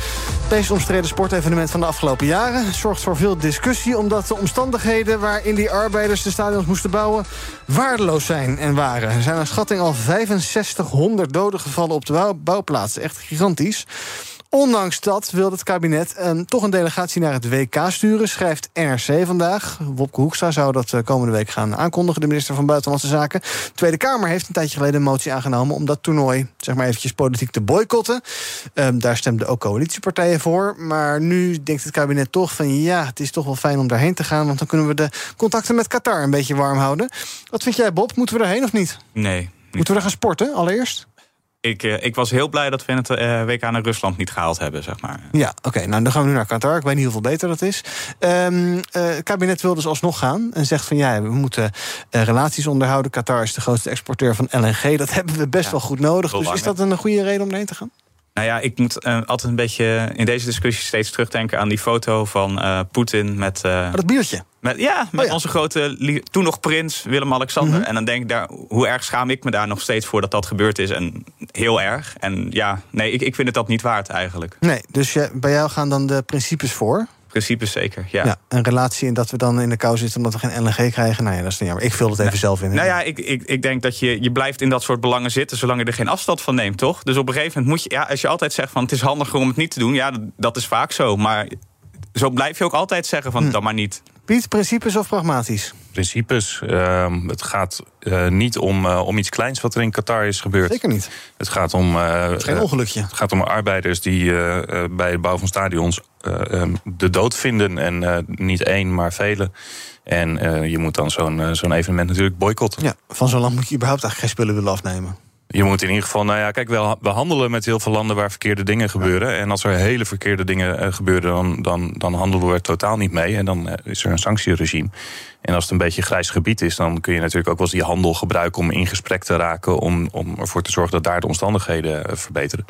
Meest omstreden sportevenement van de afgelopen jaren. Zorgt voor veel discussie, omdat de omstandigheden... waarin die arbeiders de stadions moesten bouwen... waardeloos zijn en waren. Er zijn naar schatting al 6500 doden gevallen op de bouw- bouwplaatsen. Echt gigantisch. Ondanks dat wil het kabinet eh, toch een delegatie naar het WK sturen, schrijft NRC vandaag. Wopke Hoekstra zou dat eh, komende week gaan aankondigen, de minister van Buitenlandse Zaken. De Tweede Kamer heeft een tijdje geleden een motie aangenomen om dat toernooi, zeg maar eventjes politiek, te boycotten. Ehm, daar stemden ook coalitiepartijen voor. Maar nu denkt het kabinet toch van ja, het is toch wel fijn om daarheen te gaan, want dan kunnen we de contacten met Qatar een beetje warm houden. Wat vind jij, Bob? Moeten we daarheen of niet? Nee. Moeten we daar gaan sporten allereerst? Ik, eh, ik was heel blij dat we in het eh, WK naar Rusland niet gehaald hebben, zeg maar. Ja, oké. nou, dan gaan we nu naar Qatar. Ik weet niet hoeveel beter dat is. Ehm, eh, het kabinet wil dus alsnog gaan. En zegt van ja, we moeten relaties onderhouden. Qatar is de grootste exporteur van LNG. Dat hebben we best wel goed nodig. Dus is dat een goede reden om erheen te gaan? Nou ja, ik moet eh, altijd een beetje in deze discussie steeds terugdenken aan die foto van eh, Poetin met. eh, dat biertje. Met, ja, met ja. onze grote, toen nog prins Willem-Alexander. En dan denk ik daar, hoe erg schaam ik me daar nog steeds voor dat dat gebeurd is. En heel erg. En ja, nee, ik, ik vind het dat niet waard eigenlijk. Nee, dus je, bij jou gaan dan de principes voor. Principes zeker, ja. Ja. een relatie en dat we dan in de kou zitten omdat we geen LNG krijgen. Nou ja, dat is niet jammer. Ik vul het even zelf in. Nou ja, ik, ik, ik denk dat je, je blijft in dat soort belangen zitten... zolang je er geen afstand van neemt, toch? Dus op een gegeven moment moet je... Ja, als je altijd zegt van het is handiger om het niet te doen... ja, dat, dat is vaak zo. Maar zo blijf je ook altijd zeggen van dan maar niet. Piet, principes of pragmatisch? Principes. Ehm, het gaat eh, niet om, eh, om iets kleins wat er in Qatar is gebeurd. Zeker niet. Het gaat om. eh, is geen ongelukje. Het gaat om arbeiders die bij het bouwen van stadions eh, ehm, de dood vinden. En eh, niet één, maar vele. En eh, je moet dan zo'n zo'n evenement natuurlijk boycotten. Ja, van zo'n land moet je überhaupt eigenlijk geen spullen willen afnemen. Je moet in ieder geval, nou ja, kijk, we, handelen met heel veel landen waar verkeerde dingen gebeuren. En als er hele verkeerde dingen eh, gebeuren, dan, dan, dan handelen we er totaal niet mee. En dan eh, is er een sanctieregime. En als het een beetje grijs gebied is, dan kun je natuurlijk ook wel eens die handel gebruiken om in gesprek te raken. Om, om ervoor te zorgen dat daar de omstandigheden eh, verbeteren.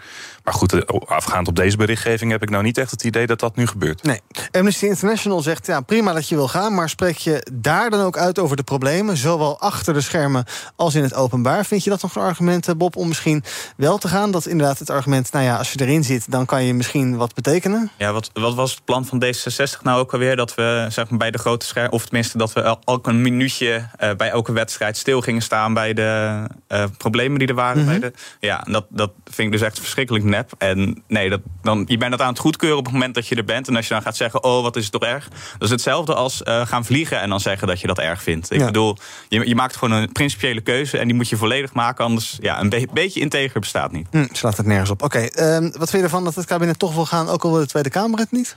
Maar goed, eh, afgaand op deze berichtgeving heb ik nou niet echt het idee dat dat nu gebeurt. Nee. Amnesty International zegt, ja, prima dat je wil gaan... maar spreek je daar dan ook uit over de problemen... zowel achter de schermen als in het openbaar? Vind je dat nog een argument, eh, Bob, om misschien wel te gaan? Dat inderdaad het argument, nou ja, als je erin zit... dan kan je misschien wat betekenen? Ja, wat, wat was het plan van D66 nou ook alweer? Dat we zeg maar, bij de grote scherm, of tenminste dat we el- elk een minuutje eh, bij elke wedstrijd stil gingen staan bij de eh, problemen die er waren. Mhm. bij de, ja, dat, dat vind ik dus echt verschrikkelijk nep. En nee, dat, dan, je bent dat aan het goedkeuren op het moment dat je er bent. En als je dan gaat zeggen, oh, wat is het toch erg? Dat is hetzelfde als eh, gaan vliegen en dan zeggen dat je dat erg vindt. Ik Ja. bedoel, je, je maakt gewoon een principiële keuze en die moet je volledig maken. Anders, ja, een be- beetje integer bestaat niet. Hm, slaat het nergens op. Oké, ehm, wat vind je ervan dat het kabinet toch wil gaan... ook al wil de Tweede Kamer het niet?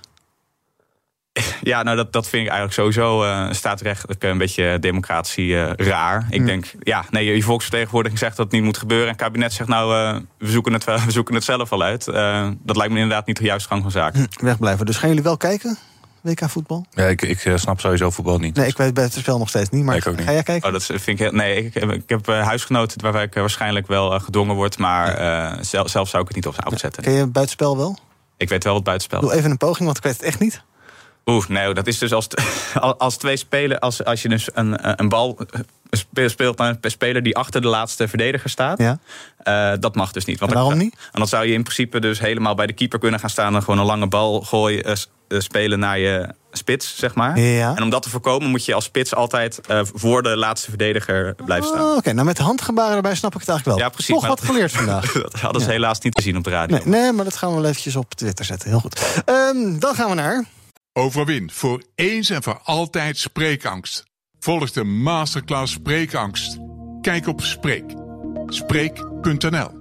Ja, nou dat, dat vind ik eigenlijk sowieso eh staatsrechtelijk een beetje democratie eh, raar. Ik denk, ja, nee, je volksvertegenwoordiging zegt dat het niet moet gebeuren. En het kabinet zegt nou, eh, we, zoeken het, wel- we zoeken het zelf al uit. Eh, dat lijkt me inderdaad niet de juiste gang van zaken. Hm, wegblijven. Dus gaan jullie wel kijken, WK voetbal? Ja, ik, ik snap sowieso voetbal niet. Nee, ik weet bij het spel nog steeds niet. Maar Ik ook niet. ga jij kijken? Oh, dat vind ik heel, nee, ik, heb- ik heb huisgenoten waarbij ik waarschijnlijk wel gedwongen word. Maar eh, zelf, zelf zou ik het niet op opzetten. Ken je buitenspel wel? Ik weet wel wat buitenspel Doe even een poging, want ik weet het echt niet. Oeh, nee, dat is dus als, als twee spelers, als, als je dus een, een bal spe- speelt naar een speler die achter de laatste verdediger staat. Ja. eh, dat mag dus niet. Want En dan- waarom niet? En dan zou je in principe dus helemaal bij de keeper kunnen gaan staan en gewoon een lange bal gooien, eh, eh, spelen naar je spits, zeg maar. Ja. En om dat te voorkomen moet je als spits altijd eh, voor de laatste verdediger blijven staan. Oh, Oké, nou met handgebaren erbij snap ik het eigenlijk wel. Ja, precies. Toch wat geleerd vandaag. dat hadden ze Ja. helaas niet gezien op de radio. Nee, nee, maar dat gaan we wel eventjes op Twitter zetten. Heel goed. Ehm, dan gaan we naar... Overwin voor eens en voor altijd spreekangst. Volg de masterclass Spreekangst. Kijk op Spreek. Spreek.nl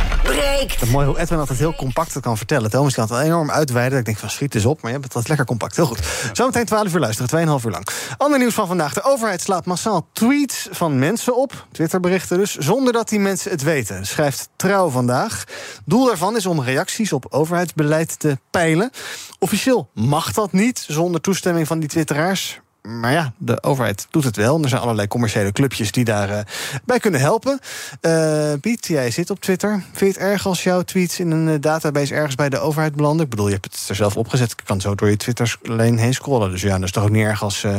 breekt. Mooi hoe Edwin altijd heel compact het kan vertellen. Thomas kan het wel enorm uitweiden. Ik denk van schiet eens op, maar je hebt het altijd lekker compact. Heel goed. Zometeen 12 uur luisteren, 2,5 uur lang. Ander nieuws van vandaag. De overheid slaat massaal tweets van mensen op. Twitterberichten dus, zonder dat die mensen het weten. Schrijft Trouw vandaag. Doel daarvan is om reacties op overheidsbeleid te peilen. Officieel mag dat niet, zonder toestemming van die twitteraars. Maar ja, de overheid doet het wel. Er zijn allerlei commerciële clubjes die daarbij bij kunnen helpen. Eh, Piet, jij zit op Twitter. Vind je het erg als jouw tweets in een eh, database ergens bij de overheid belanden? Ik bedoel, je hebt het er zelf opgezet. Ik kan zo door je Twitter alleen heen scrollen. Dus ja, dat is toch ook niet erg als eh,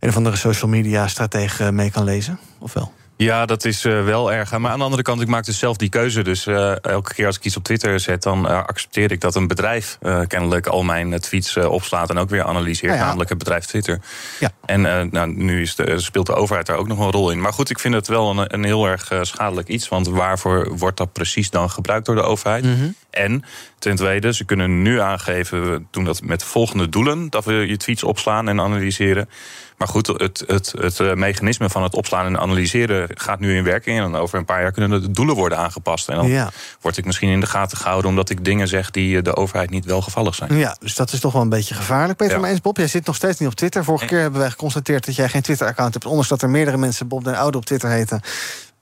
een of andere social media stratege mee kan lezen? Of wel? Ja, dat is eh, wel erg. Maar aan de andere kant, ik maak dus zelf die keuze. Dus eh, elke keer als ik iets op Twitter zet, dan eh, accepteer ik dat een bedrijf kennelijk al mijn tweets opslaat en ook weer analyseert. Nou ja. Namelijk het bedrijf Twitter. Ja. En eh, nou, nu is de, speelt de overheid daar ook nog een rol in. Maar goed, ik vind het wel een, een heel erg eh, schadelijk iets. Want waarvoor wordt dat precies dan gebruikt door de overheid? Mhm. En ten tweede, ze kunnen nu aangeven, we doen dat met volgende doelen: dat we je tweets opslaan en analyseren. Maar goed, het, het, het eh, mechanisme van het opslaan en analyseren gaat nu in werking. En dan over een paar jaar kunnen de doelen worden aangepast. En dan Ja. word ik misschien in de gaten gehouden omdat ik dingen zeg die de overheid niet welgevallig zijn. Ja, dus dat is toch wel een beetje gevaarlijk. Peter Ja. Meijns, Bob, jij zit nog steeds niet op Twitter. Vorige keer hebben wij geconstateerd dat jij geen Twitter-account hebt. Ondanks dat er meerdere mensen Bob den Oude op Twitter heten.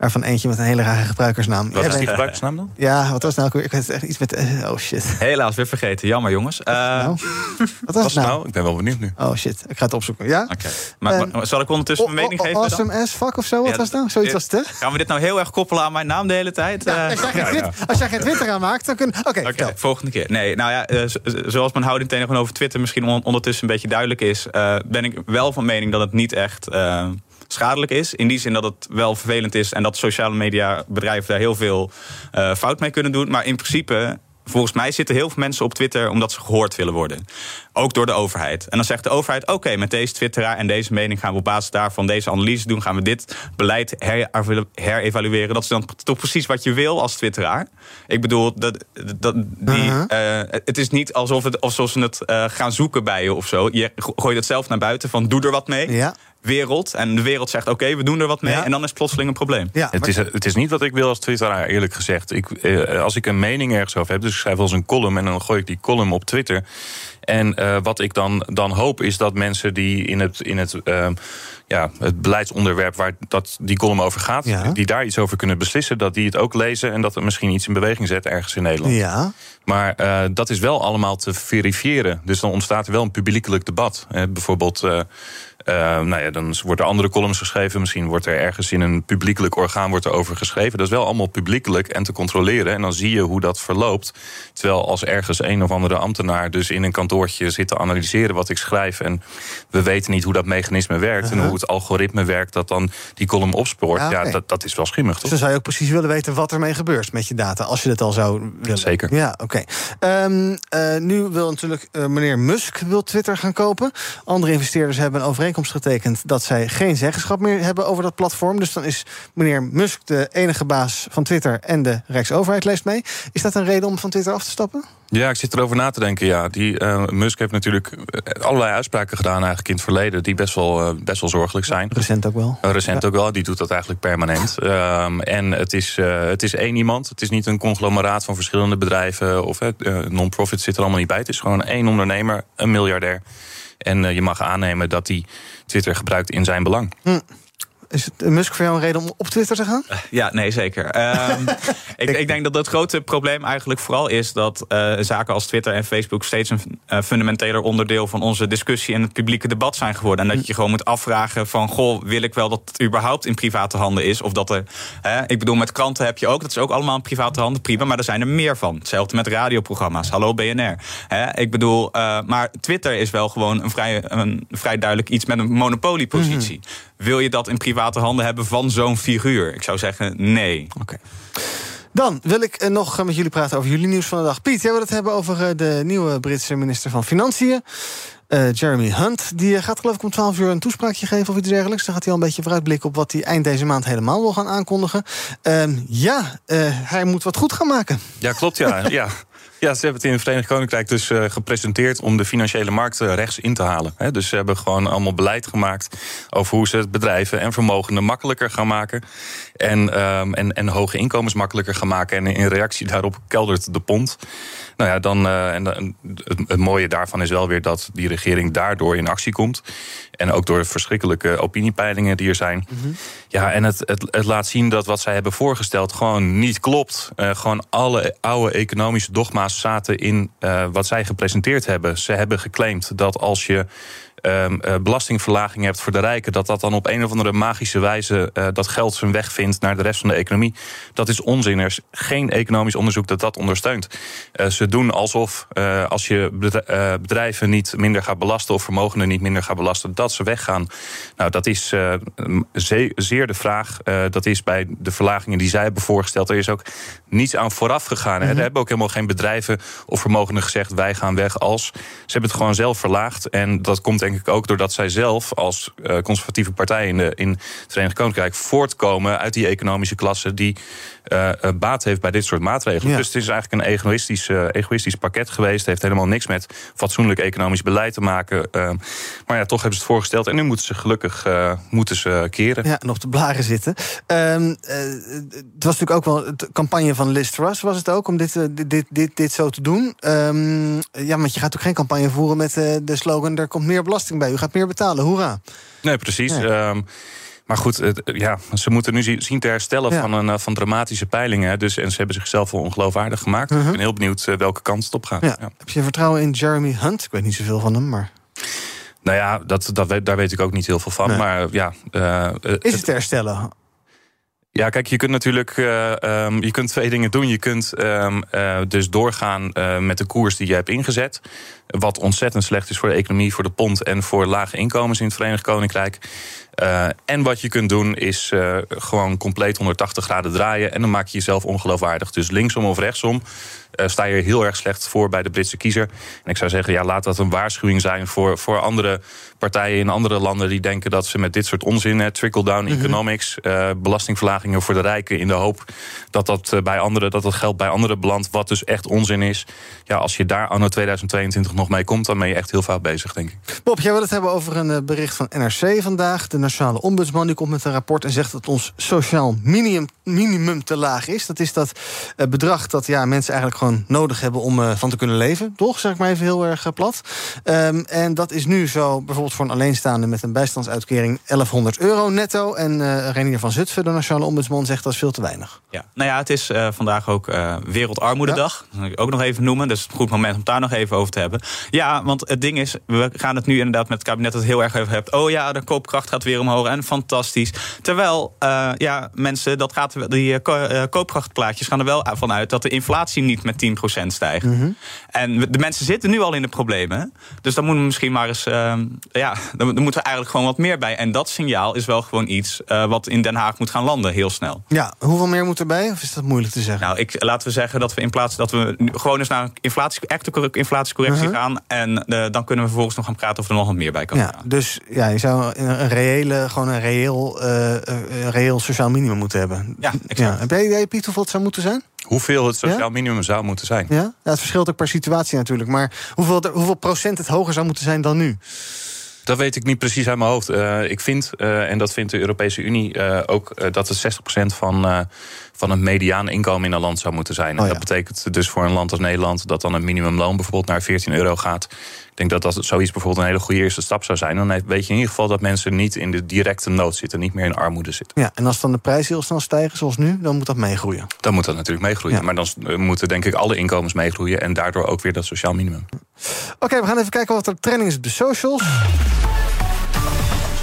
Waarvan eentje met een hele rare gebruikersnaam. Wat is die gebruikersnaam dan? Ja, wat was nou? Ik weet het echt iets met... eh, oh shit. Helaas weer vergeten. Jammer, jongens. Eh, Wat was het nou? Ik ben wel benieuwd nu. Oh shit, ik ga het opzoeken. Ja? Oké. Maar, maar zal ik ondertussen mijn mening geven? dan? Awesome as fuck of zo? Wat Ja, was het nou? Zoiets was het, hè? Gaan we dit nou heel erg koppelen aan mijn naam de hele tijd? Eh, Als jij, geen Twitter, als jij geen Twitter aanmaakt, dan kun Oké, Oké, volgende keer. Nee, nou ja, eh, zoals mijn houding tegenover Twitter misschien on- ondertussen een beetje duidelijk is, eh, ben ik wel van mening dat het niet echt eh, schadelijk is. In die zin dat het wel vervelend is en dat sociale media bedrijven daar heel veel eh, fout mee kunnen doen. Maar in principe. Volgens mij zitten heel veel mensen op Twitter omdat ze gehoord willen worden. Ook door de overheid. En dan zegt de overheid: oké, met deze twitteraar en deze mening gaan we op basis daarvan deze analyse doen. Gaan we dit beleid her- herevalueren. Dat is dan toch precies wat je wil als twitteraar. Ik bedoel, dat, dat, die, eh, het is niet alsof, het, alsof ze het eh, gaan zoeken bij je of zo. Je go- gooit het zelf naar buiten van doe er wat mee. Ja. Wereld. En de wereld zegt oké, we doen er wat mee. Ja. En dan is het plotseling een probleem. Ja, Het is, het is niet wat ik wil als twitteraar, eerlijk gezegd. Ik, eh, als ik een mening ergens over heb, dus ik schrijf wel eens een column... en dan gooi ik die column op Twitter. En eh, wat ik dan, dan hoop is dat mensen die in het, in het, eh, ja, het beleidsonderwerp... waar dat, die column over gaat, Ja. die daar iets over kunnen beslissen... dat die het ook lezen en dat het misschien iets in beweging zet ergens in Nederland. Ja. Maar eh, dat is wel allemaal te verifiëren. Dus dan ontstaat er wel een publiekelijk debat. Eh, bijvoorbeeld, nou ja, dan wordt er andere columns geschreven. Misschien wordt er ergens in een publiekelijk orgaan wordt er over geschreven. Dat is wel allemaal publiekelijk en te controleren. En dan zie je hoe dat verloopt. Terwijl als ergens een of andere ambtenaar dus in een kantoortje zit te analyseren wat ik schrijf. En we weten niet hoe dat mechanisme werkt. En hoe het algoritme werkt dat dan die column opspoort. Ja, dat, dat is wel schimmig, Dus toch? dan zou je ook precies willen weten wat ermee gebeurt met je data. Als je het al zou willen. Zeker. Ja, oké. Ehm, eh, nu wil natuurlijk eh, meneer Musk wil Twitter gaan kopen. Andere investeerders hebben een overeenkomst getekend... dat zij geen zeggenschap meer hebben over dat platform. Dus dan is meneer Musk de enige baas van Twitter... en de Rijksoverheid leest mee. Is dat een reden om van Twitter af te stappen? Ja, ik zit erover na te denken. Ja, die, eh, Musk heeft natuurlijk eh, allerlei uitspraken gedaan eigenlijk in het verleden die best wel, eh, best wel zorgelijk zijn. Recent ook wel. Uh, recent Ja. ook wel, die doet dat eigenlijk permanent. Ehm, en het is, het is één iemand. Het is niet een conglomeraat van verschillende bedrijven of non-profit zit er allemaal niet bij. Het is gewoon één ondernemer, een miljardair. En eh, je mag aannemen dat hij Twitter gebruikt in zijn belang. Hm. Is het, eh, Musk voor jou een reden om op Twitter te gaan? Ja, nee, zeker. Ehm, ik, ik denk dat het grote probleem eigenlijk vooral is dat eh, zaken als Twitter en Facebook steeds een eh, fundamenteler onderdeel van onze discussie en het publieke debat zijn geworden. En dat je je gewoon moet afvragen van, goh, wil ik wel dat het überhaupt in private handen is? Of dat er, hè, ik bedoel, met kranten heb je ook, dat is ook allemaal in private handen, prima, maar er zijn er meer van. Hetzelfde met radioprogramma's, hallo BNR. Hè, ik bedoel, eh, maar Twitter is wel gewoon een vrij, een vrij duidelijk iets met een monopoliepositie. Wil je dat in private handen hebben van zo'n figuur? Ik zou zeggen nee. Oké. Dan wil ik eh, nog eh, met jullie praten over jullie nieuws van de dag. Piet, jij wil het hebben over eh, de nieuwe Britse minister van Financiën. eh, Jeremy Hunt. Die gaat geloof ik om 12 uur een toespraakje geven of iets dergelijks. Dan gaat hij al een beetje vooruitblikken op wat hij eind deze maand helemaal wil gaan aankondigen. Ehm, ja, eh, hij moet wat goed gaan maken. Ja, klopt, ja. ja. Ja, ze hebben het in het Verenigd Koninkrijk dus eh, gepresenteerd om de financiële markten rechts in te halen. Dus ze hebben gewoon allemaal beleid gemaakt over hoe ze het bedrijven en vermogenden makkelijker gaan maken. En, ehm, en, en hoge inkomens makkelijker gaan maken. En in reactie daarop keldert de pond. Nou ja, dan, eh, en, dan- het, het mooie daarvan is wel weer dat die regering daardoor in actie komt. En ook door verschrikkelijke opiniepeilingen die er zijn. Ja, en het, het, het laat zien dat wat zij hebben voorgesteld gewoon niet klopt. Eh, gewoon alle oude economische dogma's zaten in eh, wat zij gepresenteerd hebben. Ze hebben geclaimd dat als je eh, belastingverlaging hebt voor de rijken, dat dat dan op een of andere magische wijze eh, dat geld zijn weg vindt naar de rest van de economie. Dat is onzin. Er is geen economisch onderzoek dat dat ondersteunt. Eh, ze doen alsof als je bedri- bedrijven niet minder gaat belasten of vermogenden niet minder gaat belasten, dat ze weggaan. Nou, dat is ze- zeer de vraag. Dat is bij de verlagingen die zij hebben voorgesteld. Er is ook niets aan vooraf gegaan. hè. Er hebben ook helemaal geen bedrijven of vermogenden gezegd: wij gaan weg als. Ze hebben het gewoon zelf verlaagd. En dat komt denk ik ook doordat zij zelf als eh, conservatieve partij in, de, in het Verenigd Koninkrijk voortkomen uit die economische klasse die eh, eh, baat heeft bij dit soort maatregelen. Ja. Dus het is eigenlijk een egoïstisch, egoïstisch pakket geweest. Het heeft helemaal niks met fatsoenlijk economisch beleid te maken. Eh, maar ja, toch hebben ze het voorgesteld. En nu moeten ze gelukkig moeten ze keren. Ja, en op de blaren zitten. Ehm, eh, het was natuurlijk ook wel de campagne van Liz Truss, was het ook, om dit, dit, dit, dit, dit zo te doen. Ehm, ja, want je gaat ook geen campagne voeren met de slogan: er komt meer belasting bij, u gaat meer betalen, hoera. Nee, precies. Ehm, Maar goed, het, ja, ze moeten nu zien te herstellen Ja. van, een, eh, van dramatische peilingen. Dus, en ze hebben zichzelf wel ongeloofwaardig gemaakt. Ik ben heel benieuwd eh, welke kant het op gaat. Ja. Heb je vertrouwen in Jeremy Hunt? Ik weet niet zoveel van hem, maar... Nou ja, dat, dat daar weet ik ook niet heel veel van. Nee. Maar ja, eh, Is het te herstellen? Ja, kijk, je kunt natuurlijk eh, ehm, je kunt twee dingen doen. Je kunt ehm, eh, dus doorgaan eh, met de koers die je hebt ingezet. Wat ontzettend slecht is voor de economie, voor de pond en voor lage inkomens in het Verenigd Koninkrijk. En wat je kunt doen is gewoon compleet 180 graden draaien. En dan maak je jezelf ongeloofwaardig. Dus linksom of rechtsom eh, sta je heel erg slecht voor bij de Britse kiezer. En ik zou zeggen, ja, laat dat een waarschuwing zijn voor, voor andere partijen in andere landen die denken dat ze met dit soort onzin, trickle-down Mhm. economics, eh, belastingverlagingen voor de rijken, in de hoop dat dat, eh, bij anderen, dat dat geld bij anderen belandt, wat dus echt onzin is. Ja, als je daar anno 2022 nog mee komt, dan ben je echt heel fout bezig, denk ik. Bob, jij wil het hebben over een bericht van NRC vandaag. De Nationale Ombudsman die komt met een rapport en zegt dat ons sociaal minimum, minimum te laag is. Dat is dat bedrag dat ja, mensen eigenlijk gewoon nodig hebben om eh, van te kunnen leven. Toch, zeg ik maar even heel erg eh, plat. Ehm, en dat is nu zo bijvoorbeeld voor een alleenstaande met een bijstandsuitkering 1100 euro netto. En eh Renier van Zutphen, de Nationale Ombudsman, zegt dat is veel te weinig. Ja, nou ja, het is vandaag ook Wereldarmoededag. Dat wil ik ook nog even noemen. Dus het is een goed moment om daar nog even over te hebben. Ja, want het ding is, we gaan het nu inderdaad met het kabinet het heel erg over hebben. Oh ja, de koopkracht gaat weer omhoog en fantastisch. Terwijl, ja, mensen, dat gaat, die ko- koopkrachtplaatjes gaan er wel van uit dat de inflatie niet met 10% stijgt. En we- de mensen zitten nu al in de problemen. Dus dan moeten we misschien maar eens. eh, ja, dan, moeten we eigenlijk gewoon wat meer bij. En dat signaal is wel gewoon iets eh, wat in Den Haag moet gaan landen, heel snel. Ja, hoeveel meer moet erbij? Of is dat moeilijk te zeggen? Nou, ik, laten we zeggen dat we in plaats dat we nu gewoon eens naar een inflatie, echte cor- inflatiecorrectie Mhm. gaan. En eh, dan kunnen we vervolgens nog gaan praten of er nog wat meer bij kan. Ja, dus ja, je zou een, reële, gewoon een reëel, eh, een reëel sociaal minimum moeten hebben. Ja, ja. Heb jij idee, Piet, hoeveel het zou moeten zijn? Hoeveel het sociaal Ja? minimum zou moeten zijn? Ja? ja, het verschilt ook per situatie natuurlijk. Maar hoeveel, hoeveel procent het hoger zou moeten zijn dan nu? Dat weet ik niet precies uit mijn hoofd. Eh, ik vind, eh, en dat vindt de Europese Unie eh, ook, dat het 60% van, van het mediaan inkomen in een land zou moeten zijn. En Oh ja. dat betekent dus voor een land als Nederland dat dan een minimumloon bijvoorbeeld naar 14 euro gaat. Ik denk dat dat zoiets bijvoorbeeld een hele goede eerste stap zou zijn. Dan weet je in ieder geval dat mensen niet in de directe nood zitten, niet meer in armoede zitten. Ja, en als dan de prijzen heel snel stijgen, zoals nu, dan moet dat meegroeien. Dan moet dat natuurlijk meegroeien. Maar dan eh, moeten denk ik alle inkomens meegroeien en daardoor ook weer dat sociaal minimum. Oké, we gaan even kijken wat er trending is op de socials.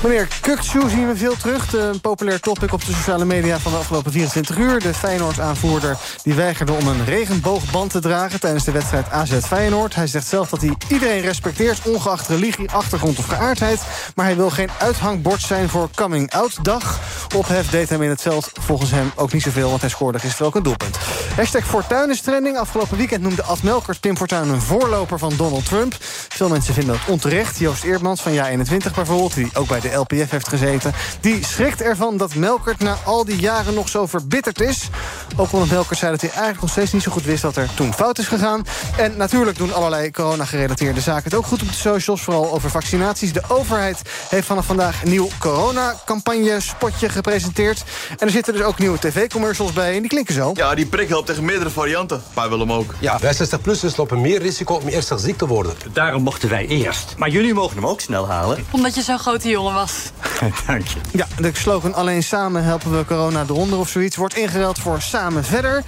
Meneer Kukçu zien we veel terug. Een populair topic op de sociale media van de afgelopen 24 uur. De Feyenoord-aanvoerder die weigerde om een regenboogband te dragen... tijdens de wedstrijd AZ Feyenoord. Hij zegt zelf dat hij iedereen respecteert... ongeacht religie, achtergrond of geaardheid. Maar hij wil geen uithangbord zijn voor coming-out-dag. Ophef deed hem in het veld volgens hem ook niet zoveel... want hij scoorde gisteren ook een doelpunt. Hashtag is trending. Afgelopen weekend noemde Ad Pim Fortuyn... een voorloper van Donald Trump. Veel mensen vinden dat onterecht. Joost Eerdmans van Ja21 bijvoorbeeld... die ook bij de LPF heeft gezeten... die schrikt ervan dat Melkert na al die jaren nog zo verbitterd is. Ook omdat Melkert zei dat hij eigenlijk nog steeds niet zo goed wist... wat er toen fout is gegaan. En natuurlijk doen allerlei corona-gerelateerde zaken het ook goed op de socials. Vooral over vaccinaties. De overheid heeft vanaf vandaag een nieuw corona-campagne-spotje gepresenteerd. En er zitten dus ook nieuwe tv-commercials bij. En die klinken zo. Ja, die prik helpt tegen meerdere varianten. Wij willen hem ook. Ja, wij 60-plussers lopen meer risico om ernstig ziek te worden. Daarom mochten wij eerst. Maar jullie mogen hem ook snel halen. Omdat je zo'n grote jongen was. Dank je. Ja, de slogan Alleen samen helpen we corona eronder of zoiets... wordt ingeruild voor Samen Verder.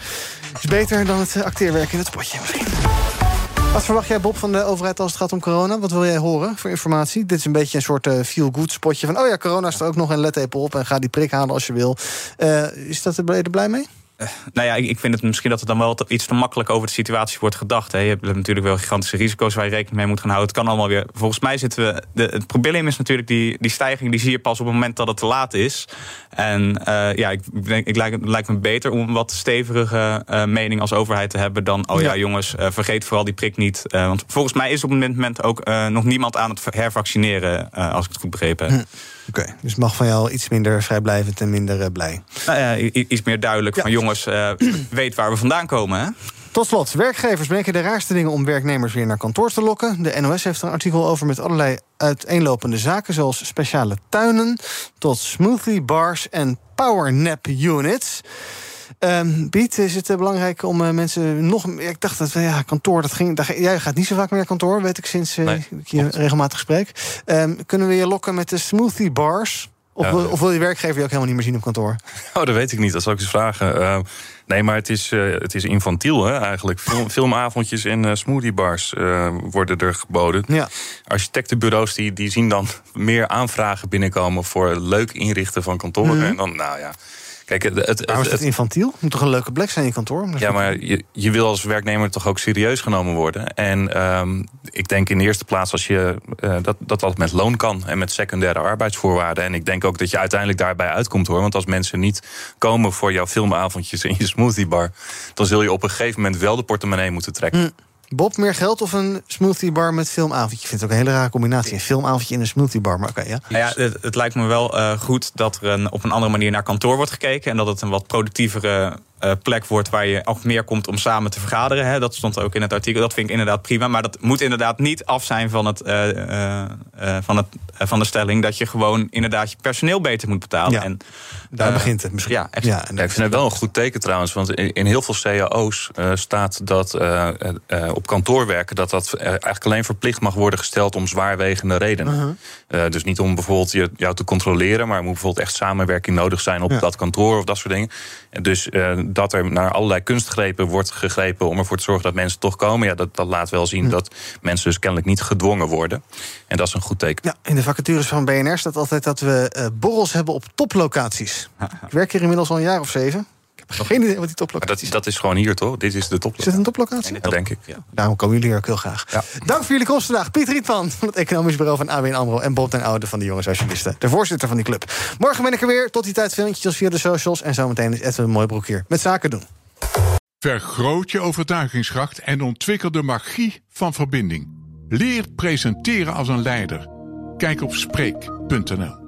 Is beter dan het acteerwerk in het spotje misschien. Wat verwacht jij, Bob, van de overheid als het gaat om corona? Wat wil jij horen voor informatie? Dit is een beetje een soort eh, feel-good spotje van... oh ja, corona is er ook nog en let even op en ga die prik halen als je wil. Eh, is dat er er blij mee? Nou ja, ik, vind het misschien dat het dan wel iets te makkelijk over de situatie wordt gedacht. Hè. Je hebt natuurlijk wel gigantische risico's waar je rekening mee moet gaan houden. Het kan allemaal weer. Volgens mij zitten we. De, het probleem is natuurlijk die, die stijging, die zie je pas op het moment dat het te laat is. En eh, ja, ik, denk, ik lijkt, het lijkt me beter om een wat stevige eh, mening als overheid te hebben dan. Oh ja, Ja. jongens, eh, vergeet vooral die prik niet. Eh, want volgens mij is op dit moment ook eh, nog niemand aan het hervaccineren, eh, als ik het goed begrepen heb. Oké, dus mag van jou iets minder vrijblijvend en minder eh, blij. Nou ja, iets meer duidelijk van jongens, eh, weet waar we vandaan komen. Hè? Tot slot, werkgevers bedenken de raarste dingen om werknemers weer naar kantoor te lokken. De NOS heeft er een artikel over met allerlei uiteenlopende zaken... zoals speciale tuinen tot smoothie bars en powernap units. Ehm Piet, is het eh, belangrijk om eh, mensen nog... meer- Ik dacht dat ja, kantoor, dat ging, daar, jij gaat niet zo vaak meer naar kantoor... weet ik sinds Nee, ik je regelmatig spreek. Ehm, kunnen we je lokken met de smoothie bars... Of, Ja. of wil die werkgever je ook helemaal niet meer zien op kantoor? Oh, dat weet ik niet. Dat zal ik eens vragen. Eh, nee, maar het is, eh, het is infantiel hè, eigenlijk. Film, filmavondjes en eh smoothiebars eh, worden er geboden. Ja. Architectenbureaus die, die zien dan meer aanvragen binnenkomen... voor leuk inrichten van kantoren. Mhm. En dan, nou ja... Kijk, het, het, Waarom is het- infantiel? Moet toch een leuke plek zijn in je kantoor? ja, maar je, je wil als werknemer toch ook serieus genomen worden. En ehm, ik denk in de eerste plaats als je, eh, dat, dat dat met loon kan en met secundaire arbeidsvoorwaarden. En ik denk ook dat je uiteindelijk daarbij uitkomt hoor. Want als mensen niet komen voor jouw filmavondjes en je smoothiebar, dan zul je op een gegeven moment wel de portemonnee moeten trekken. Hm. Bob, meer geld of een smoothiebar met filmavondje? Ik vind het ook een hele rare combinatie. Een filmavondje in een smoothiebar, maar oké, ja. Nou ja, het, het lijkt me wel eh, goed dat er een, op een andere manier naar kantoor wordt gekeken. En dat het een wat productievere eh, plek wordt waar je ook meer komt om samen te vergaderen. Hè. Dat stond ook in het artikel. Dat vind ik inderdaad prima. Maar dat moet inderdaad niet af zijn van, het, eh, eh, eh, van, het, van de stelling dat je gewoon inderdaad je personeel beter moet betalen. Ja, en, daar begint het misschien. Ja, echt. Ja, Ja, ik vind het wel een goed teken trouwens. Want in, in heel veel cao's eh, staat dat eh, eh, eh, op kantoor werken... dat dat eigenlijk alleen verplicht mag worden gesteld om zwaarwegende redenen. Uh-huh. Eh, dus niet om bijvoorbeeld je, jou te controleren... maar er moet bijvoorbeeld echt samenwerking nodig zijn op dat kantoor of dat soort dingen. Dus eh, dat er naar allerlei kunstgrepen wordt gegrepen... om ervoor te zorgen dat mensen toch komen... Ja, dat, dat laat wel zien dat mensen dus kennelijk niet gedwongen worden. En dat is een goed teken. Ja, in de vacatures van BNR staat altijd dat we eh, borrels hebben op toplocaties. Ik werk hier inmiddels al een jaar of zeven. Ik heb geen idee wat die toplocatie dat, dat is gewoon hier, toch? Dit is de top. Is dit een toplocatie? Ja, denk ik. Daarom komen jullie hier ook heel graag. Dank voor jullie komst vandaag. Piet Rietman van het Economisch Bureau van ABN AMRO... en Bob ten Oude van de Jonge Socialisten. De voorzitter van die club. Morgen ben ik er weer. Tot die tijd filmpjes via de socials. En zometeen is Edwin Mooibroek hier met Zaken doen. Vergroot je overtuigingskracht en ontwikkel de magie van verbinding. Leer presenteren als een leider. Kijk op Spreek.nl.